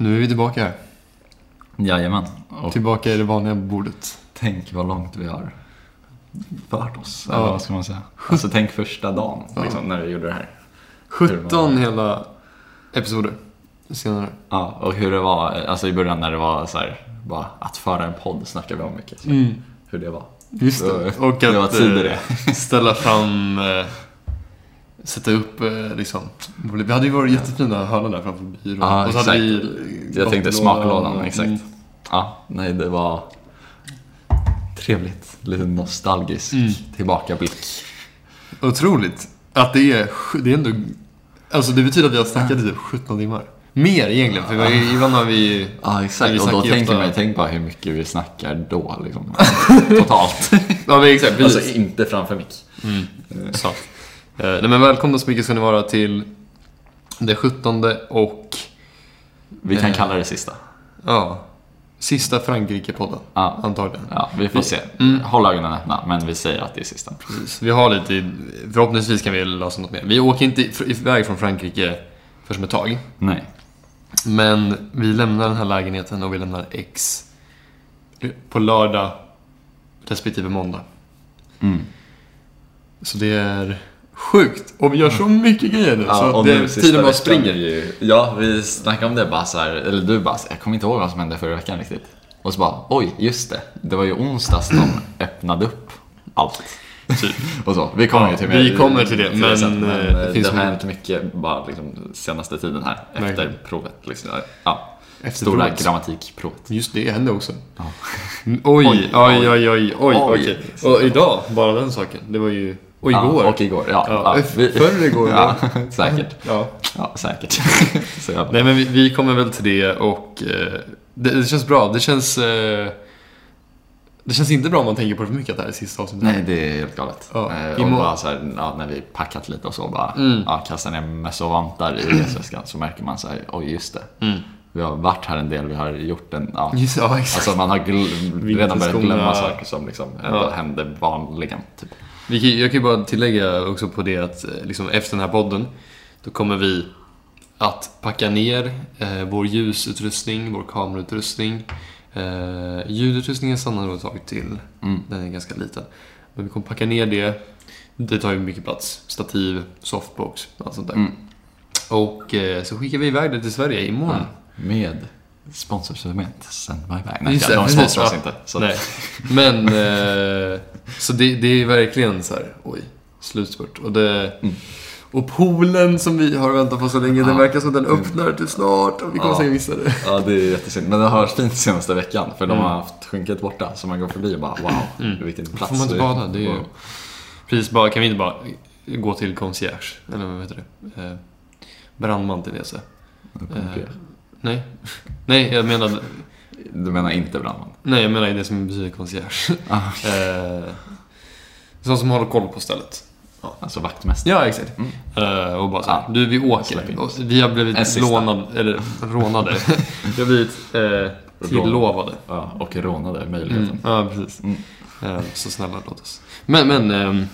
Nu är vi tillbaka här. Jajamän. Och Tillbaka i det vanliga bordet. tänk vad långt vi har fört oss. Ja. Eller vad ska man säga? Alltså tänk första dagen liksom, när vi gjorde det här. 17 hela episoder senare. Ja, och hur det var, alltså i början när det var så här, bara att föra en podd snackade vi om mycket. Så Hur det var. Just det. Det- Och det att eh, ställa fram, eh, sätta upp eh, liksom. Vi hade ju våra jättefina hörnor där framför byrån. Ja, och så hade exakt. vi Jag tänkte smaklådan, exakt. Mm. Ja, nej det var trevligt. Lite nostalgisk Mm. tillbakablick. Otroligt. Att det är, det är ändå, alltså det betyder att vi har snackat i typ 17 timmar. Mer egentligen, för vi ibland har vi Ja, Vi exakt. Och då tänker man ju, tänk bara hur mycket vi snackar då liksom. Totalt. Ja men exakt, precis. alltså inte framför mick. Sant. Eh, nej men välkomna så mycket ska ni vara till det 17 och Vi kan Eh. kalla det sista. ja, sista Frankrike-podden. Ja. Antagligen. Ja, vi får se. Mm. Håll ögonen öppna, men vi säger att det är sista. Precis. Vi har lite, förhoppningsvis kan vi lösa något mer. Vi åker inte iväg från Frankrike för som ett tag. Nej. Men vi lämnar den här lägenheten och vi lämnar X på lördag respektive måndag. Mm. Så det är sjukt. Och vi gör så mycket grejer nu. så och det, nu tiden bara springer. Ju, ja, vi snackade om det bara så här, eller du bara, så jag kommer inte ihåg vad som hände förra veckan riktigt. Och så bara, oj, just det. Det var ju onsdags de öppnade upp allt. Typ. Och så. Vi kommer Ja, ju till vi kommer till det, men, sen, eh, eh, det det, finns har mycket. hänt mycket bara liksom senaste tiden här. Efter Verkligen. provet. Liksom. Ja. Efter Stora provet. grammatikprovet. Just det hände också. Ja. Mm, Oj, oj, oj, oj, oj, oj, Oj. Och idag, bara den saken. Det var ju... Och igår. Ja, och igår. Ja, Ja, förr igår, Ja, säkert. Ja. Ja, säkert. Nej men vi, vi kommer väl till det och eh, det, det känns bra. Det känns... Eh, det känns inte bra om man tänker på det för mycket att det här är sista avsnittet. Nej, det är helt galet. Ja, Eh, och bara så här, ja, när vi packat lite och så bara Mm. ja, kastar ner mössa och vantar i resväskan så märker man så här, oj just det. Mm. Vi har varit här en del, vi har gjort en, ja. Just, ja, exakt. Alltså man har gl- redan börjat glömma saker som liksom Ja. händer vanligen. Typ. Vi jag kan ju bara tillägga också på det att eh, liksom, efter den här podden då kommer vi att packa ner eh, vår ljusutrustning, vår kamerautrustning. Eh, ljudutrustningen stannar nog ett tag till. Mm. Den är ganska liten. Men vi kommer packa ner det. Det tar ju mycket plats. Stativ, softbox, allt sånt där. Mm. Och eh, så skickar vi iväg det till Sverige imorgon. Med sponsorsegment Send My Bag. Nej, Just det, de precis, sponsrar oss ja. inte. Så Nej. Men, eh, så det, det är verkligen så här, oj, slutspurt. Och, det, Mm. och poolen som vi har väntat på så länge, den Ja. verkar som den öppnar till snart. Och vi kommer Ja. säkert missa det. Ja, det är jättesynd. Men det har varit fint senaste veckan. För de Mm. har haft skynket borta. Så man går förbi och bara wow, vilken plats. Får man inte bada? Det är ju... Precis, bara, kan vi inte bara gå till concierge? Eller vad heter det? Eh, brandman till det så. Eh, nej. nej, jag menar, Du menar inte brandman? nej, jag menar det som betyder concierge. Ah, eh, sån som håller koll på stället. alltså vaktmästare. Ja, exakt. Mm. Eh, och bara så här, Ja. du vi åker. Och vi har blivit lånade, eller rånade. vi har blivit eh, tilllovade. Ja, och rånade möjligheten. Mm. Ja, precis. Mm. Eh, så snälla, låt oss. Men, men. ehm,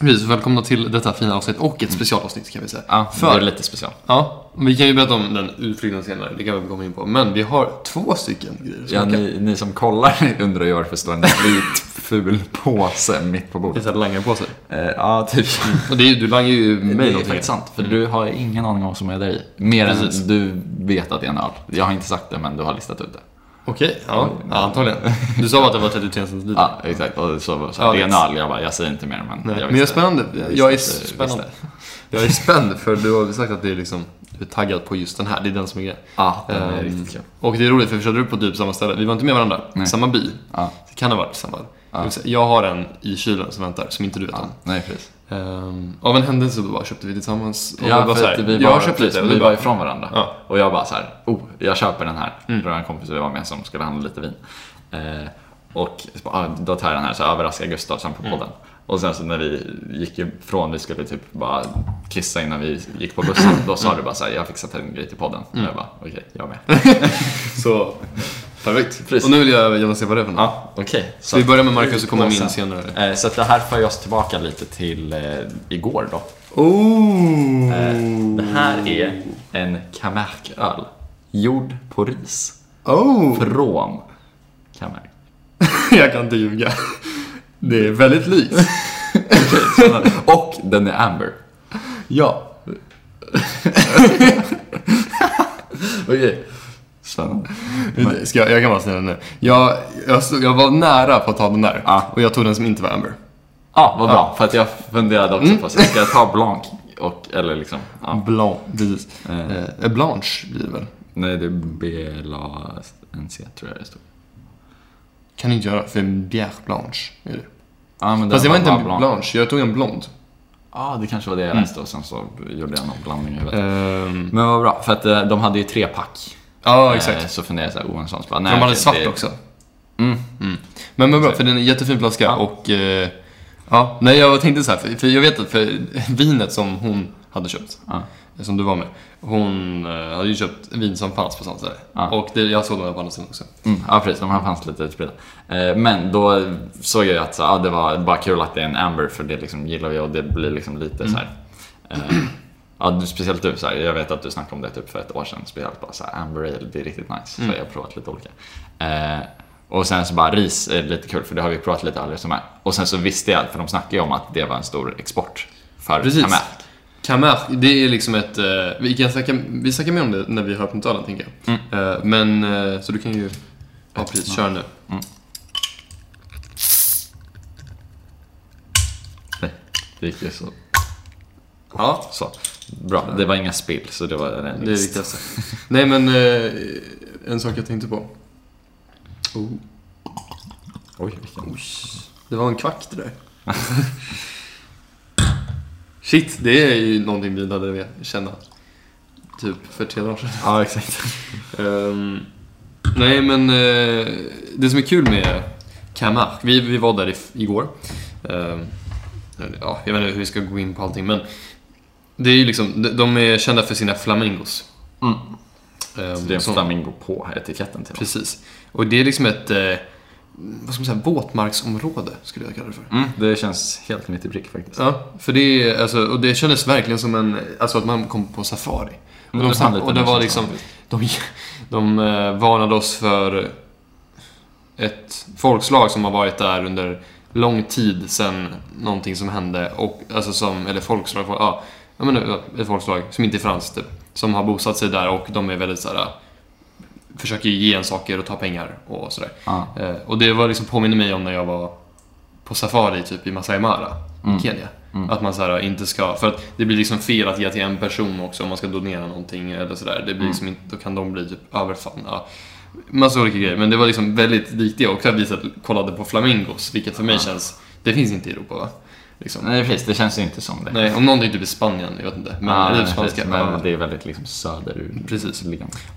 Precis, välkomna till detta fina avsnitt och ett specialavsnitt kan vi säga. Ja, För- det är lite special. Ja, vi kan ju berätta om den utflykten senare, det kan vi komma in på. Men vi har två stycken grejer som Ja, kan... ni, ni som kollar undrar ju varför det står en vit ful påse mitt på Det är bordet. så här langar på sig. Eh, ja, typ. Och det är, du langar ju Det mig är någonting. faktiskt sant, för du har ingen aning om vad som är där i. Mer Precis. än du vet att det är en öl. Jag har inte sagt det, men du har listat ut det. Okej, ja, ja, antagligen. Du sa att det var 33 centiliter. Ja, exakt. Och så, Ja, det är en det- öl. Jag bara, jag säger inte mer, men Nej, jag men jag är spännande. Jag Jag är spännande. Jag är spänd för du har sagt att det är liksom, du är taggad på just den här. Det är den som är grejen. Ja, den är Ehm, riktigt kul. Och det är roligt för vi körde upp på typ samma ställe. Vi var inte med varandra. Nej. Samma by. Ja, Det kan ha varit samma. Ja. Jag har en i kylen som väntar, som inte du vet ja. om. Nej, precis. Ehm, av en händelse så bara köpte vi tillsammans. Och det Ja, var för här, att vi jag har var, köpt precis, lite. Och vi bara, ifrån varandra. Ja. Och jag bara så här, oh, jag köper den här. Mm. Det var en kompis vi var med som skulle handla lite vin. Eh, och så bara, ah, då tar jag den här, så överraskar Gustav sen på Mm. podden. Och sen så när vi gick ifrån, vi skulle typ bara kissa innan vi gick på bussen. Då sa du bara så här, jag fixar till en grej till podden. Och jag bara, okej, jag med. så, perfekt. Precis. Och nu vill jag gärna se vad det är för något. Ja, okej. Så vi börjar med Marcus och kommer min sen- senare. Eh, Så att det här för oss tillbaka lite till eh, igår då. Oh! Eh, det här är en Camargue-öl. gjord på ris. Oh! Från Camargue. jag kan inte ljuga. Det är väldigt likt. Och den är amber. ja. Okej. Spännande. Ska jag, jag kan vara snäll nu. Jag, jag, stod, jag var nära på att ta den där. Ja. Och jag tog den som inte var Amber. Ja, vad bra. För att jag funderade också på, så ska jag ta Blanc? Och, eller liksom, ja. Blanc, precis. Eh. Eh, Blanche blir det väl? Nej, det är B-L-A-N-C tror jag det stod. Kan du inte göra, för Bière Blanche är det. Ja, men Fast det var inte bara en Blanc. Blanche, jag tog en blond. Ja, det kanske var det jag läste och sen så gjorde jag någon blandning i huvudet. Ehm, Men vad bra, för att eh, de hade ju tre pack. Ja, exakt. Eh, Så funderade jag såhär, oh en sån. Så bara, de nej, hade okej, svart det- också. Mm. Men, men bra, för det är en jättefin flaska Ja. och... Eh, ja, nej jag tänkte så här, för, för jag vet att för vinet som hon hade köpt, Ja. som du var med, hon eh, hade ju köpt vin som fanns på samma ställe. Ja. Och det, jag såg den på andra sidan också. Mm, ja, precis. De här fanns lite utspridda. Eh, Men då såg jag ju att så, ja, det var bara kul att det är en Amber för det liksom gillar vi och det blir liksom lite så här. eh, Ja, du, speciellt du, så här, jag vet att du snackade om det typ för ett år sedan. Speciellt bara så här, Amber Ale, det är riktigt nice. Så jag har provat lite olika. Eh, och sen så bara ris är lite kul för det har vi provat lite aldrig som är. Och sen så visste jag, för de snackade ju om att det var en stor export för Precis. Camargue. Camargue, det är liksom ett... Eh, vi kan snacka, vi snackar mer om det när vi har öppnat ölen, tänker jag. Eh, men, eh, så du kan ju... Ja, precis. Kör nu. Nej, det gick ju så. Ja, så. Bra, det var inga spill så det var en det är viktigaste. Nej, men eh, en sak jag tänkte på. Oh, Oj, vilken... det var en kvack det där. Shit, det är ju någonting vi hade känna. Typ för tre dagar sedan. Ja, exakt. Ehm, nej, men eh, det som är kul med Camargue, vi, vi var där i, igår. Ehm, ja, jag vet inte hur vi ska gå in på allting, men det är ju liksom, de, är kända för sina flamingos. Mm. Ehm, Det är en som- flamingo på etiketten till. Precis. Och det är liksom ett, eh, vad ska man säga, våtmarksområde skulle jag kalla det för. Mm, det känns helt mitt i prick faktiskt. Ja, för det är, alltså, och det kändes verkligen som en, alltså att man kom på safari. Och, Mm, de, det och det var liksom, som de, de eh, varnade oss för ett folkslag som har varit där under lång tid sedan någonting som hände. Och, alltså som, eller folkslag, ja, jag menar, ett folkslag som inte är franskt typ. Som har bosatt sig där och de är väldigt såhär, försöker ge en saker och ta pengar och sådär. Ja. Eh, och det var liksom påminner mig om när jag var på safari typ i Masai Mara i Kenya. Att man så här, inte ska, för att det blir liksom fel att ge till en person också om man ska donera någonting eller sådär. Det blir liksom inte, då kan de bli typ överfallna. Ja. Massa olika grejer. Men det var liksom väldigt likt det också att vi satt- kollade på flamingos, vilket för mig känns, det finns inte i Europa va? Liksom. Nej, precis. Det känns ju inte som det. Nej, om någonting typ i Spanien, jag vet inte. Men, Ja, eller spanska. precis. Men det är väldigt liksom söderut. Precis.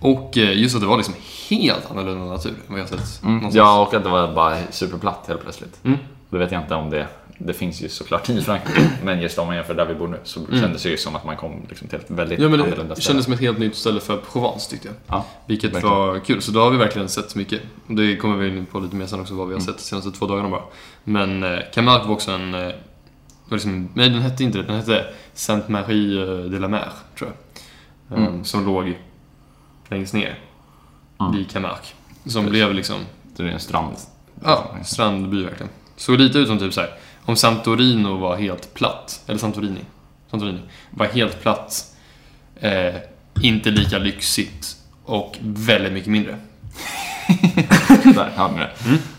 Och eh, just att det var liksom helt annorlunda natur än vad jag sett någonstans. Ja, och att det var bara superplatt helt plötsligt. Mm. Då vet jag inte om det... Det finns ju såklart i Frankrike, men just om man jämför där vi bor nu så kändes det ju som att man kom liksom till ett väldigt Ja, men annorlunda det ställe. kändes som ett helt nytt ställe för Provence tyckte jag. Ja, Vilket verkligen. var kul, så då har vi verkligen sett mycket. Och det kommer vi in på lite mer sen också, vad vi har Mm. sett de senaste två dagarna bara. Men eh, Camargue var också en... Liksom, nej, den hette inte det, den hette Sainte-Marie eh, de la Mer, tror jag. Mm. Eh, som låg längst ner Mm. vid Camargue. Som blev liksom, det är en strand. ja, strandby verkligen. Såg lite ut som typ så här. om Santorino var helt platt, eller Santorini, Santorini var helt platt, eh, inte lika lyxigt och väldigt mycket mindre. Där har ni det.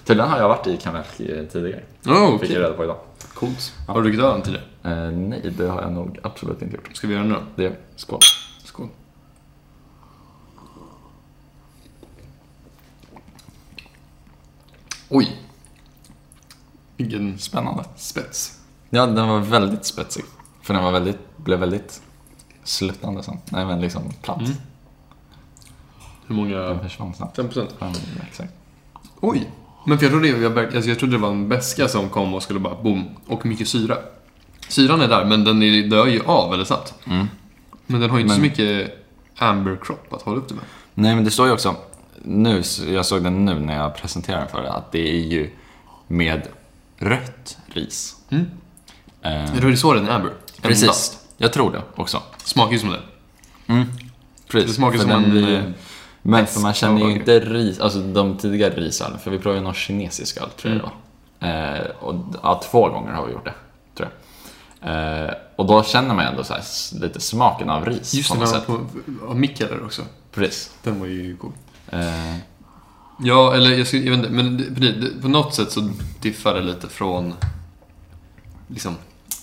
Tydligen har jag varit i Camargue tidigare. Oh, Fick jag reda på idag. Coolt. Har du druckit öl tidigare? Eh, nej, det har jag nog absolut inte gjort. Ska vi göra det nu då? Det, skål. Skål. Oj. Vilken Spännande. spets. Ja, den var väldigt spetsig. För den var väldigt, blev väldigt sluttande sen. Nej, men liksom platt. Mm. Hur många? Den försvann snabbt. 5%. Ja, exakt. Oj. Men för jag trodde, jag, alltså jag trodde det var en beska som kom och skulle bara boom. Och mycket syra. Syran är där, men den är, dör ju av väldigt snabbt. Mm. Men den har ju inte så Men- mycket amber crop att hålla upp det med. Nej, men det står ju också, nu, jag såg den nu när jag presenterade den för dig, att det är ju med rött ris. Mm. Eh, Jag tror det är så den är amber. precis. Endast. Jag tror det också. Smakar ju som det. Mm. Precis. Det smakar För som en, blir- eh, Men för man känner ju inte ris, alltså de tidigare risölen, för vi provade ju någon kinesisk öl tror jag Mm. Eh, och ja, två gånger har vi gjort det, tror jag. Eh, och då känner man ju ändå så här, lite smaken av ris Just det, sätt. på, av Mikkeler också. Precis. Den var ju cool. Eh, Ja, eller jag, skulle, jag vet inte, men det, på något sätt så diffar det lite från liksom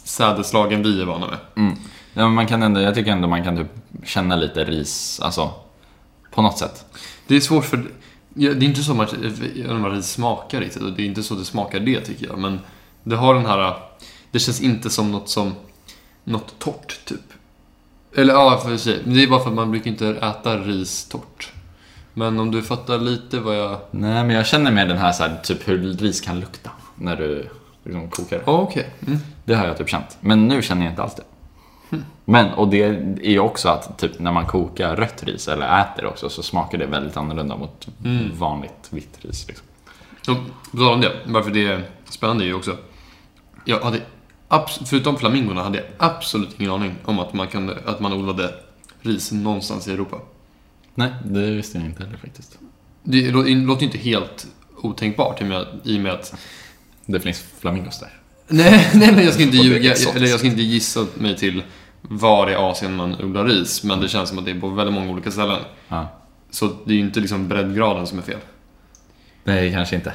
sädeslagen vi är vana med. mm. ja, men man kan ändå, jag tycker ändå man kan typ känna lite ris, alltså på något sätt. Det är svårt för... Ja, det är inte så att ris smakar riktigt och det är inte så det smakar det tycker jag. Men det har den här... Det känns inte som något som... Något torrt, typ. Eller ja, för sig. Det är bara för att man brukar inte äta ris torrt. Men om du fattar lite vad jag... Nej, men jag känner mer den här, så här typ hur ris kan lukta när du liksom kokar det. Okej. Mm. Det har jag typ känt. Men nu känner jag inte alls det. Men, och det är ju också att typ när man kokar rött ris eller äter också så smakar det väldigt annorlunda mot vanligt vitt ris. Liksom. Och på tal om det, varför det är spännande är ju också... Jag hade, förutom flamingorna hade jag absolut ingen aning om att man, kunde, att man odlade ris någonstans i Europa. Nej, det visste jag inte heller faktiskt. Det lå- det låter ju inte helt otänkbart i och med att... Det finns flamingos där. Nej, nej men jag ska inte ljuga, eller jag ska inte gissa mig till var i Asien man odlar ris, men det känns som att det är på väldigt många olika ställen. Ja. Så det är ju inte liksom breddgraden som är fel. Nej, kanske inte.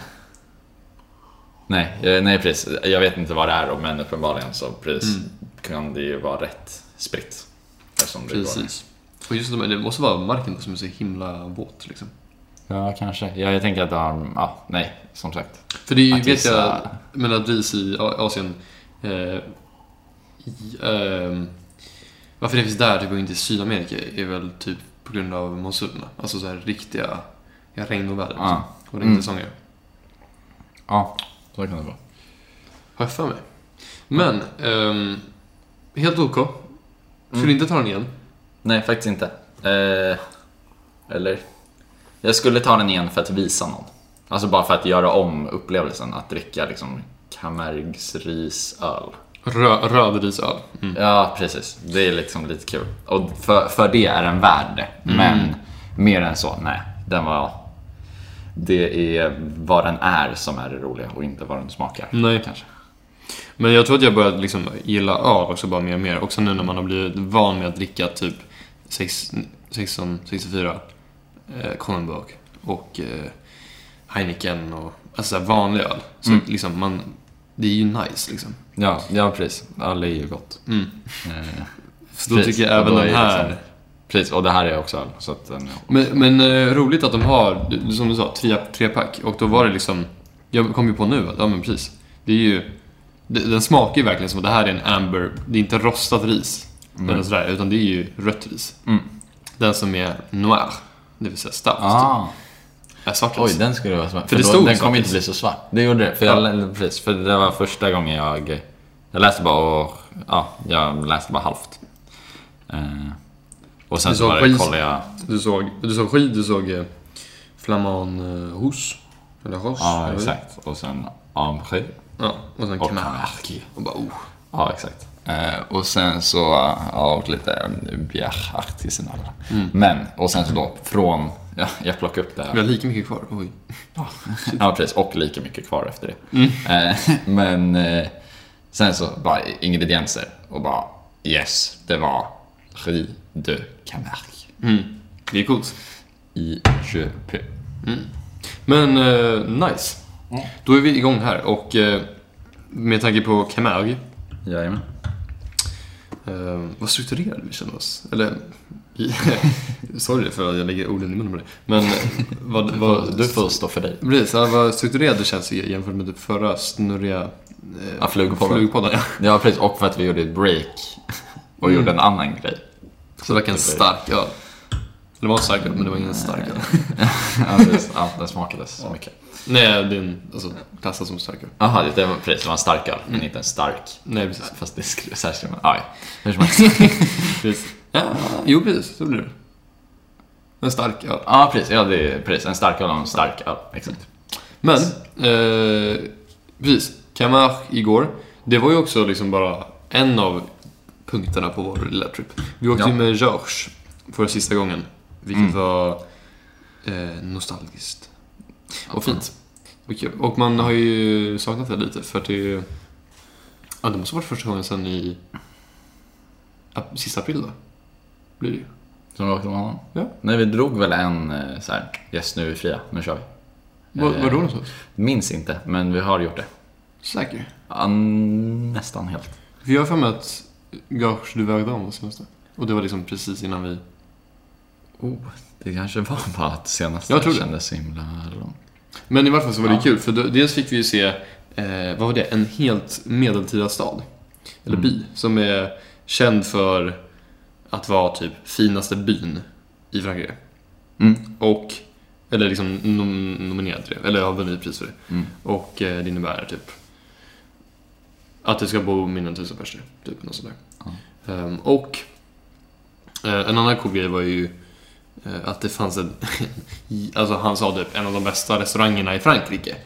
Nej, eh, nej precis. Jag vet inte vad det är då, men uppenbarligen så precis, kan det ju vara rätt spritt. Precis. Och just det, det måste vara marken som är så himla våt liksom. Ja, kanske. Ja, jag tänker att de, ja, nej, som sagt. För det är ju, vet jag, men att ris i Asien, eh, i, ehm, varför det finns där typ och inte i Sydamerika är väl typ på grund av monsunerna. Alltså så här riktiga ja, regn och väder liksom. Ja. och regnsäsonger. Ja, så kan det vara. Har jag för mig. Men, ehm, helt OK. Skulle inte ta den igen. Nej, faktiskt inte. Eh, eller? Jag skulle ta den igen för att visa någon. Alltså bara för att göra om upplevelsen att dricka liksom Camargues risöl. Rö, rödrisöl. Mm. Ja, precis. Det är liksom lite kul. Och för, för det är den värd det. Men mer än så, nej. Den var... Det är vad den är som är det roliga och inte vad den smakar. Nej. Kanske. Men jag tror att jag börjat liksom gilla öl också bara mer och mer. Också nu när man har blivit van med att dricka typ 6, 16, 64 eh, Kronenbourg och eh, Heineken och alltså vanlig öl. Så Mm. liksom man, det är ju nice liksom. Ja, ja, precis. Öl är ju gott. Mm. Eh, Så då tycker jag även den är här. liksom- Precis, och det här är också öl. Så att den, Men, men eh, roligt att de har, som du sa, tre, trepack. Och då var det liksom, jag kom ju på nu att, ja men precis. Det är ju, det, den smakar ju verkligen som att det här är en amber, det är inte rostat ris. Eller sådär, utan det är ju rött ris. Mm. Den som är noir, det vill säga stout. Ah, Är svart oj, den skulle vara svart. För det då- stod Den kommer inte bli så svart. Det gjorde det. För, Ja. jag, precis, för det var första gången jag... Jag läste bara och... Ja, jag läste bara halvt. Eh, och sen Du så såg bara kollade jag... Du såg, du såg skid, du såg eh, Flamand eh, Hous. Eller Roche. Ja, exakt. Och sen Amré. Ja, och sen. Camargue. Och bara, oh. Ja, exakt. Eh, och sen så, ja, och lite eh, Bière Artisanal. Men, och sen så då från, ja, jag plockade upp det här. Vi har lika mycket kvar. Oj. Ja, precis. Och lika mycket kvar efter det. Eh, men eh, sen så bara ingredienser och bara yes, det var Riz de Camargue Mm. Det är coolt. i Köpö. Men eh, nice. Då är vi igång här och eh, med tanke på Camargue, Jajamän. eh, vad strukturerade vi känner oss? Eller, sorry för att jag lägger orden i munnen på dig. Men eh, vad, vad, Du får stå för dig. Precis, ja, vad strukturerad det känns jämfört med typ förra snurriga eh, Ja, flugpodden. flugpodden. Ja. Ja, precis. Och för att vi gjorde ett break och gjorde en annan grej. Så det var en stark öl. Det var en stark öl, men det var ingen stark öl. ja, precis. Ja, den smakade så mycket. Nej, det är en, alltså, klassas som stark öl. Jaha, det var, precis. Det var en stark öl, men inte en stark. Nej, precis. Fast det skulle man... Ja, ja. Hur som helst. precis. Ja, jo, precis. Så blir det. En stark öl. Ja, precis. Ja, det är precis. En stark öl och en stark öl. Exakt. Men, eh, precis. Camargue igår. Det var ju också liksom bara en av punkterna på vår lilla trip. Vi åkte Ja. ju med Georges för sista gången. Vilket Mm. var eh, nostalgiskt. Och fint. Och kul. Och man har ju saknat det lite för att det är ju... Ja, det måste ha varit första gången sedan i... Sista april då? Blir det ju. Som åkte med honom? Ja. Nej, vi drog väl en eh, så här, yes nu är vi fria, nu kör vi. Var, var då någonstans? Minns inte, men vi har gjort det. Säker? Ja, nästan helt. För jag har för mig att Gage, du vägde om senaste. Och det var liksom precis innan vi... Oh, det kanske var bara att senaste Jag tror det. kändes så himla långt. Men i varje fall så var det Ja. kul, för dels fick vi ju se, eh, vad var det, en helt medeltida stad. Eller Mm. by, som är känd för att vara typ finaste byn i Frankrike. Mm. Och, eller liksom nom nominerad till det, eller har vunnit pris för det. Mm. Och eh, det innebär typ att det ska bo mindre än tusen personer. Typ något sånt där. Ehm, och eh, en annan cool grej var ju att det fanns en, alltså han sa typ en av de bästa restaurangerna i Frankrike.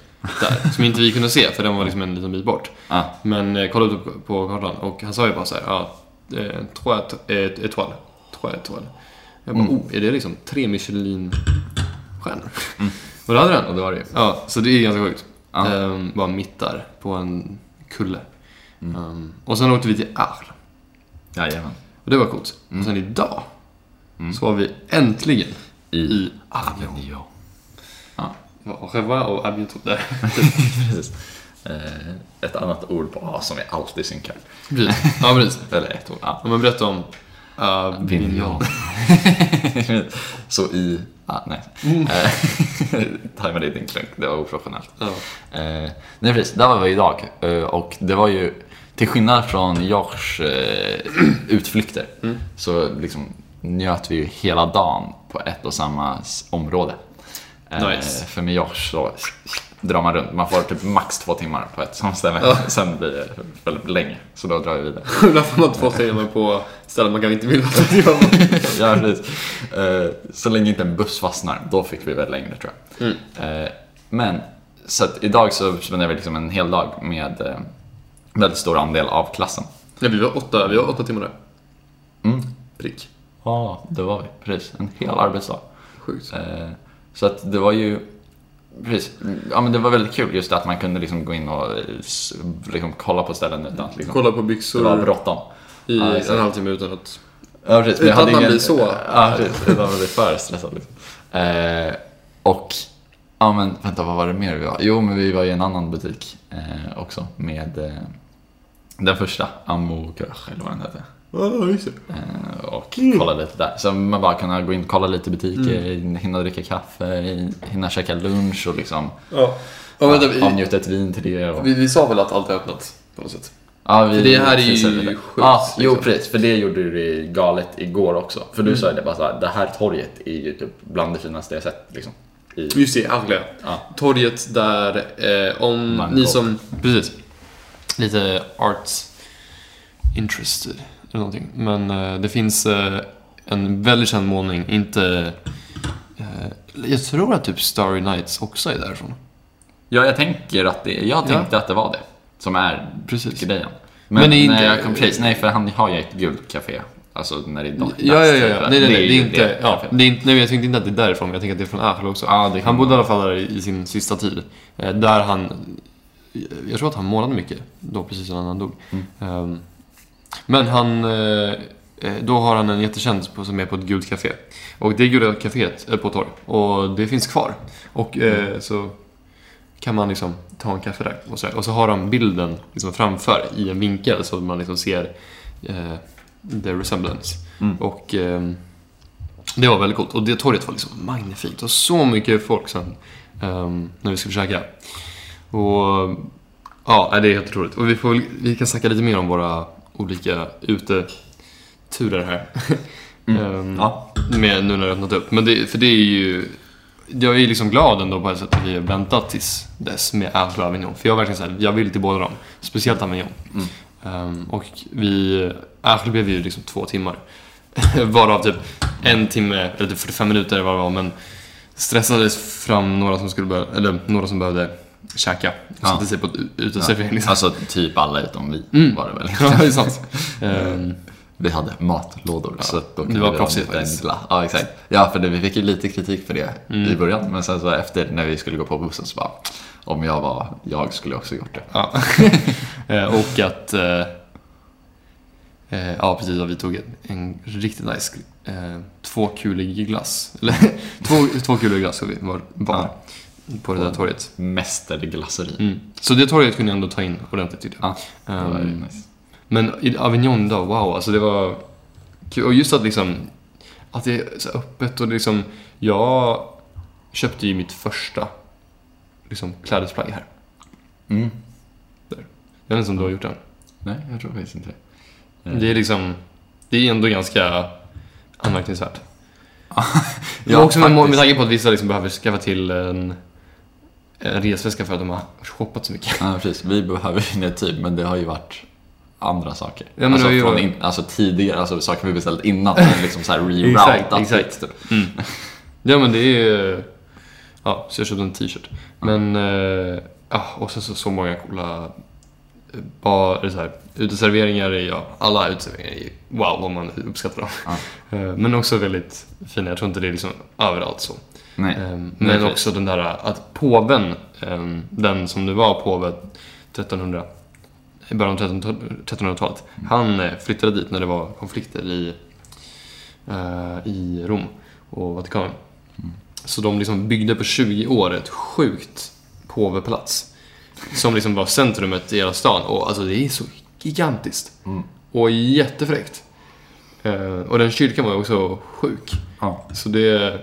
Där, som inte vi kunde se för den var liksom en liten bit bort. Ah, Men eh, kollade upp på- på kartan och han sa ju bara så här, ja, eh, trois étoiles. Trois étoiles. Jag bara, Mm. oh, är det liksom tre Michelin-stjärnor? Mm. Och det hade den. och det var det. Ja, så det är ganska sjukt. Ja. Ehm, bara mitt där, på en kulle. Mm. Ehm, och sen åkte vi till Arles. Jajamän. Och det var coolt. Mm. Och sen idag Mm. så var vi äntligen I, i Avignon. ja. Revoir och. Där. Precis. Eh, ett annat ord på A som vi alltid synkar. Precis. Ja, precis. Eller ett ord. Ja. Om man berättar om Avignon. Så i... Ah, nej. Mm. Eh, Tajmade din klunk, det var oprofessionellt. Ja. Eh, nej precis, där var vi idag. Och det var ju, till skillnad från eh, utflykter, Mm. så liksom njöt vi ju hela dagen på ett och samma område. Eh, Nice. För med Georges så drar man runt, man får typ max två timmar på ett sånt ställe. Ja. Sen blir det väldigt länge, så då drar vi vidare. Där får man två timmar på ställen man kanske inte vill två timmar på. ja, precis. Eh, så länge inte en buss fastnar, då fick vi väl längre tror jag. Mm. Eh, men, så att idag så spenderar vi liksom en hel dag med väldigt stor andel av klassen. Nej, vi var åtta, vi var åtta timmar där. Mm. Prick. Ja, det var vi. Precis, en hel arbetsdag. Sjukt. Eh, så att det var ju, precis, ja men det var väldigt kul just att man kunde liksom gå in och liksom kolla på ställen utan att liksom, Kolla på det var byxor bråttom. i Ja, en halvtimme utan att... Ja, precis. Utan hade att man ingen- blir så- Ja, precis. Utan att man blir för stressad. Liksom. Eh, och, ja men vänta, vad var det mer vi var? Jo, men vi var i en annan butik eh, också med eh, den första, Amour, eller vad den hette. Ja, just det. Eh, och kolla lite där. Så man bara kunna gå in och kolla lite butiker, Mm. hinna dricka kaffe, hinna käka lunch och liksom Ja. Ja, vänta, ja, vi, njuta ett vin till det. Och, vi, vi sa väl att allt är öppnat på något sätt? ja, vi, För det här är ju sjukt, Ja, jo liksom. precis. För det gjorde du galet igår också. För du Mm. sa ju det bara såhär, det här torget är ju typ bland det finaste jag sett liksom. I, Just det, Arles. ja. Torget där, eh, om Bangkok. ni som... Precis. Lite arts interested eller någonting. Men eh, det finns eh, en väldigt känd målning, inte... Eh, jag tror att typ Starry Nights också är därifrån. ja, jag tänker att det, jag tänkte att det var det. Som är Precis. grejen. Men Men, det är inte- när jag kom precis, nej för han har ju ett gult café. Alltså när det är dags. Ja, ja, ja. ja. Nej, nej, nej. Det är inte... Ja, det är inte nej, jag tänkte inte att det är därifrån, men jag tänker att det är från Arles också. Ja, det kan Han bodde i alla fall där i sin sista tid. Eh, Där han... Jag tror att han målade mycket då, precis innan han dog. Mm. Ehm, Men han... eh, eh, Då har han en jättekänd som är på ett gult café. Och det gula caféet är på torg. Och det finns kvar. Och Mm. eh, så kan man liksom ta en kaffe där. Och så, och så har de bilden liksom framför i en vinkel så att man liksom ser eh, the resemblance. Mm. Och ehm, det var väldigt coolt. Och det torget var liksom magnifikt. Och så mycket folk sen ehm, när vi skulle käka. Och ja, det är helt otroligt. Och vi, får, vi kan snacka lite mer om våra olika uteturer här. Mm. Ehm, Ja. med, nu när det öppnat upp. Men det, för det är ju... Jag är liksom glad ändå på ett sätt att vi har väntat tills dess med Arles och Avignon. För jag har verkligen såhär, jag vill till båda dem. Speciellt Avignon. Mm. Ehm, och vi... Arles blev ju liksom två timmar. Varav typ en timme, eller typ 45 minuter vad det var, men stressades fram några som skulle börja, eller några som behövde käka. Och Ja. satte sig på uteservering liksom. Alltså typ alla utom vi Mm. var det väl. Ja, det är sant. Ehm, vi hade matlådor. så att då det kunde var vi proffsigt använda faktiskt. en gla- Ja, exakt. Ja, för det, vi fick ju lite kritik för det Mm. i början. Men sen så efter när vi skulle gå på bussen så bara, om jag var jag skulle jag också gjort det. Ja. Eh, och att... Eh, eh, ja, precis. Vi tog en, en riktigt nice eh, tvåkulig glass. Eller två, tvåkulig glass var bar på det där torget. Mästerglasseri. Mm. Så det torget kunde jag ändå ta in ordentligt tyckte jag. Ja, det var ju Ehm, nice. Men i Avignon då, wow, alltså det var kul. Och just att liksom, att det är så öppet och det liksom, jag köpte ju mitt första liksom, klädesplagg här. Mm. Jag vet inte om du har gjort det än. Nej, jag tror faktiskt inte det. Det är liksom, det är ändå ganska anmärkningsvärt. Ja, också med, med faktiskt. tanke på att vissa liksom behöver skaffa till en resväska för att de har shoppat så mycket. Ja, precis. Vi behöver ju en typ, men det har ju varit andra saker. Ja, alltså, ju från in, alltså tidigare, alltså saker vi beställt innan, men liksom så här reroutat. exakt. Mm. Ja men det är Ja, så jag köpte en t-shirt. Men, eh, ja, och sen så, så många coola eh, bar, så här, uteserveringar är, ja, alla uteserveringar är wow vad man uppskattar dem. Eh, Men också väldigt fina, jag tror inte det är liksom överallt så. Nej. Eh, Nej, Men precis. också den där att påven, eh, den som nu var påve 1300, i början av 1300 1300-talet, han eh, flyttade dit när det var konflikter i, eh, i Rom och Vatikanen. Så de liksom byggde på 20 år ett sjukt påveplats. Som liksom var centrumet i hela stan. Och alltså det är så gigantiskt. Mm. Och jättefräckt. Eh, och den kyrkan var också sjuk. Ja. Så det...